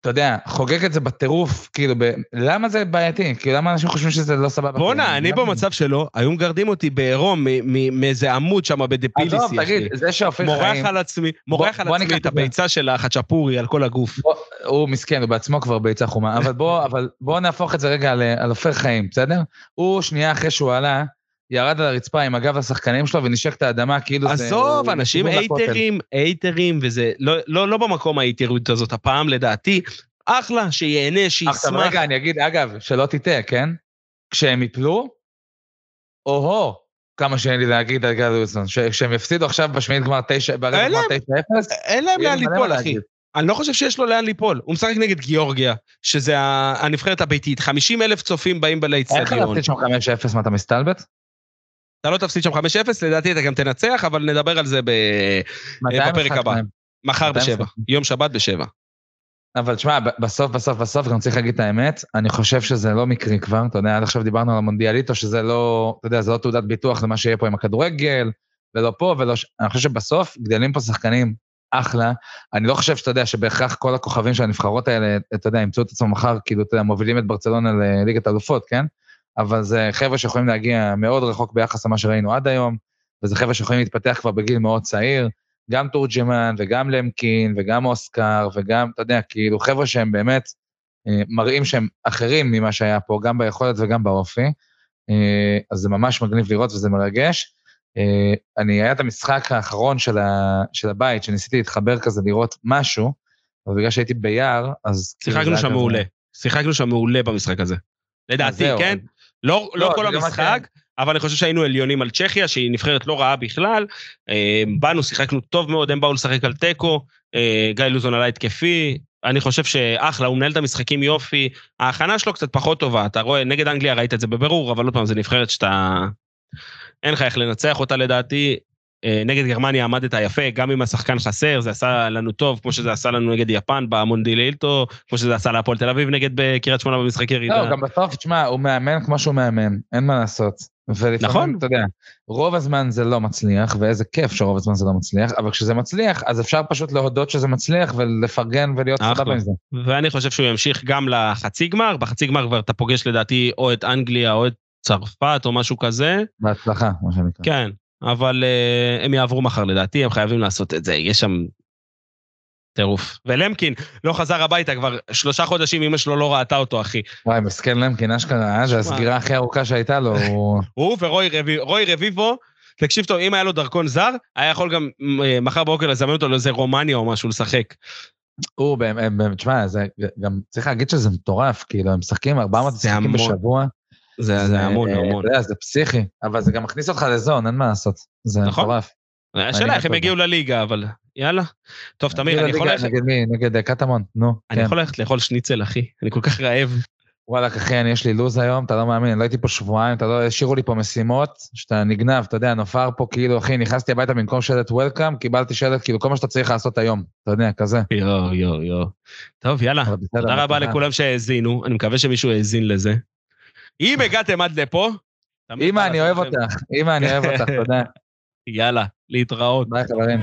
אתה יודע, חוגג את זה בטירוף, כאילו, ב... למה זה בעייתי? כאילו, למה אנשים חושבים שזה לא סבבה? בואנה, כאילו, אני? במצב שלו, היו מגרדים אותי בעירום מ- מ- מאיזה עמוד שם בדפיליס, עזוב. תגיד, זה שאופיר מורח חיים, על עצמי, מורח על בוא עצמי את. הביצה של החצ'פורי על כל הגוף. בוא, הוא מסכן, הוא בעצמו כבר ביצה חומה, אבל בוא, אבל בוא נהפוך את זה רגע על, על אופיר חיים, בסדר? הוא, שנייה אחרי שהוא עלה, ירד על הרצפה עם הגב לשחקנים שלו ונשק את האדמה כאילו זה... עזוב, אנשים. אייטרים, אייטרים, וזה לא- לא לא במקום האייטריות הזאת הפעם, לדעתי. אחלה, שיהנה, עכשיו שישמח. רגע, אני אגיד, אגב, שלא תטעה, כן? כשהם יפלו, או-הו, כמה שאין לי להגיד על גל ש- כשהם יפסידו עכשיו בשמינית גמר תשע, ברבע אין גמר להם. 9-0, אין להם לאן ליפול, אחי. להגיד. אני לא חושב שיש לו לאן ליפול. הוא משחק נגד גיאורגיה, שזה הנבחרת הביתית. 50 אלף צופים באים איך לאיצטדיון. להפסיד שם 5-0, מה אתה מסתלבט? אתה לא תפסיד שם 5-0, לדעתי אתה גם תנצח, אבל נדבר על זה ב... מתי בפרק הבא. שלהם? מחר בשבע. יום שבת בשבע. אבל תשמע, בסוף, בסוף, בסוף, גם צריך להגיד את האמת, אני חושב שזה לא מקרי כבר, אתה יודע, עד עכשיו דיברנו על המונדיאליטו, שזה לא, אתה יודע, זה לא תעודת ביטוח למה שיהיה פה עם הכדורגל, ולא פה ולא... אני חושב שבסוף גדלים פה שחקנים אחלה. אני לא חושב שאתה יודע שבהכרח כל הכוכבים של הנבחרות האלה, אתה יודע, ימצאו את עצמם מחר, כאילו, אתה יודע, מובילים את ברצלונה לליגת אלופות, כן? אבל זה חבר'ה שיכולים להגיע מאוד רחוק ביחס למה שראינו עד היום, וזה חבר'ה שיכולים להתפתח כבר בגיל מאוד צעיר, גם תורג'מן וגם למקין וגם אוסקר וגם, אתה יודע, כאילו, חבר'ה שהם באמת אה, מראים שהם אחרים ממה שהיה פה, גם ביכולת וגם באופי. אה, אז זה ממש מגניב לראות וזה מרגש. אה, אני, היה את המשחק האחרון של, ה, של הבית, שניסיתי להתחבר כזה לראות משהו, אבל בגלל שהייתי ביער, אז... כאילו שיחקנו שם מעולה. שיחקנו שם מעולה במשחק הזה. לדעתי, כן? לא, לא, לא כל המשחק, אבל אני חושב שהיינו עליונים על צ'כיה, שהיא נבחרת לא רעה בכלל. אה, באנו, שיחקנו טוב מאוד, הם באו לשחק על תיקו, אה, גיא לוזון עלה התקפי, אני חושב שאחלה, הוא מנהל את המשחקים יופי. ההכנה שלו קצת פחות טובה, אתה רואה, נגד אנגליה ראית את זה בבירור, אבל עוד פעם, זו נבחרת שאתה... אין לך איך לנצח אותה לדעתי. אה, נגד גרמניה עמדת יפה, גם אם השחקן חסר, זה עשה לנו טוב, כמו שזה עשה לנו נגד יפן במונדילילטו, כמו שזה עשה להפועל תל אביב נגד בקריית שמונה במשחק ירידה. לא, גם בסוף, תשמע, הוא מאמן כמו שהוא מאמן, אין מה לעשות. ולפעמים, נכון. אתה יודע, רוב הזמן זה לא מצליח, ואיזה כיף שרוב הזמן זה לא מצליח, אבל כשזה מצליח, אז אפשר פשוט להודות שזה מצליח ולפרגן ולהיות סבבה עם זה. ואני חושב שהוא ימשיך גם לחצי גמר, בחצי גמר כבר אתה פוגש לדעתי או את אנגליה או את צרפת או משהו כזה. בהצלחה, מה שנקרא. כן, אבל uh, הם יעברו מחר לדעתי, הם חייבים לעשות את זה, יש שם טירוף. ולמקין לא חזר הביתה כבר שלושה חודשים, אמא שלו לא ראתה אותו, אחי. וואי, מסכן למקין, אשכרה, אה, זה הסגירה הכי ארוכה שהייתה לו. הוא ורוי רביבו, רביבו, תקשיב טוב, אם היה לו דרכון זר, היה יכול גם אה, מחר בבוקר לזמן אותו לאיזה רומניה או משהו לשחק. הוא באמת, תשמע, זה גם, צריך להגיד שזה מטורף, כאילו, הם משחקים 400 משחקים בשבוע. זה, זה המון, המון. זה, זה פסיכי, אבל זה גם מכניס אותך לזון, אין מה לעשות. זה נכון. מטורף. השאלה איך הם יגיעו לליגה, אבל יאללה. טוב, תמיר, אני יכול ללכת... נגד מי? נגד קטמון, נו. אני כן. יכול ללכת לאכול שניצל, אחי. אני כל כך רעב. וואלה, אחי, אני יש לי לו"ז היום, אתה לא מאמין, לא הייתי פה שבועיים, אתה לא, השאירו לי פה משימות, שאתה נגנב, אתה יודע, נופר פה כאילו, אחי, נכנסתי הביתה במקום שלט וולקאם, קיבלתי שלט, כאילו, כל מה שאתה צריך לעשות היום, אתה יודע, כזה. יואו, יואו, יואו. טוב, יאללה, תודה רבה לכולם שהאזינו, אני מקווה שמישהו האזין לזה. אם הגעתם עד לפה... אמא, אני אוהב אותך, אמא, אני אוהב אותך, תודה. יאללה, להתראות. ביי, חברים.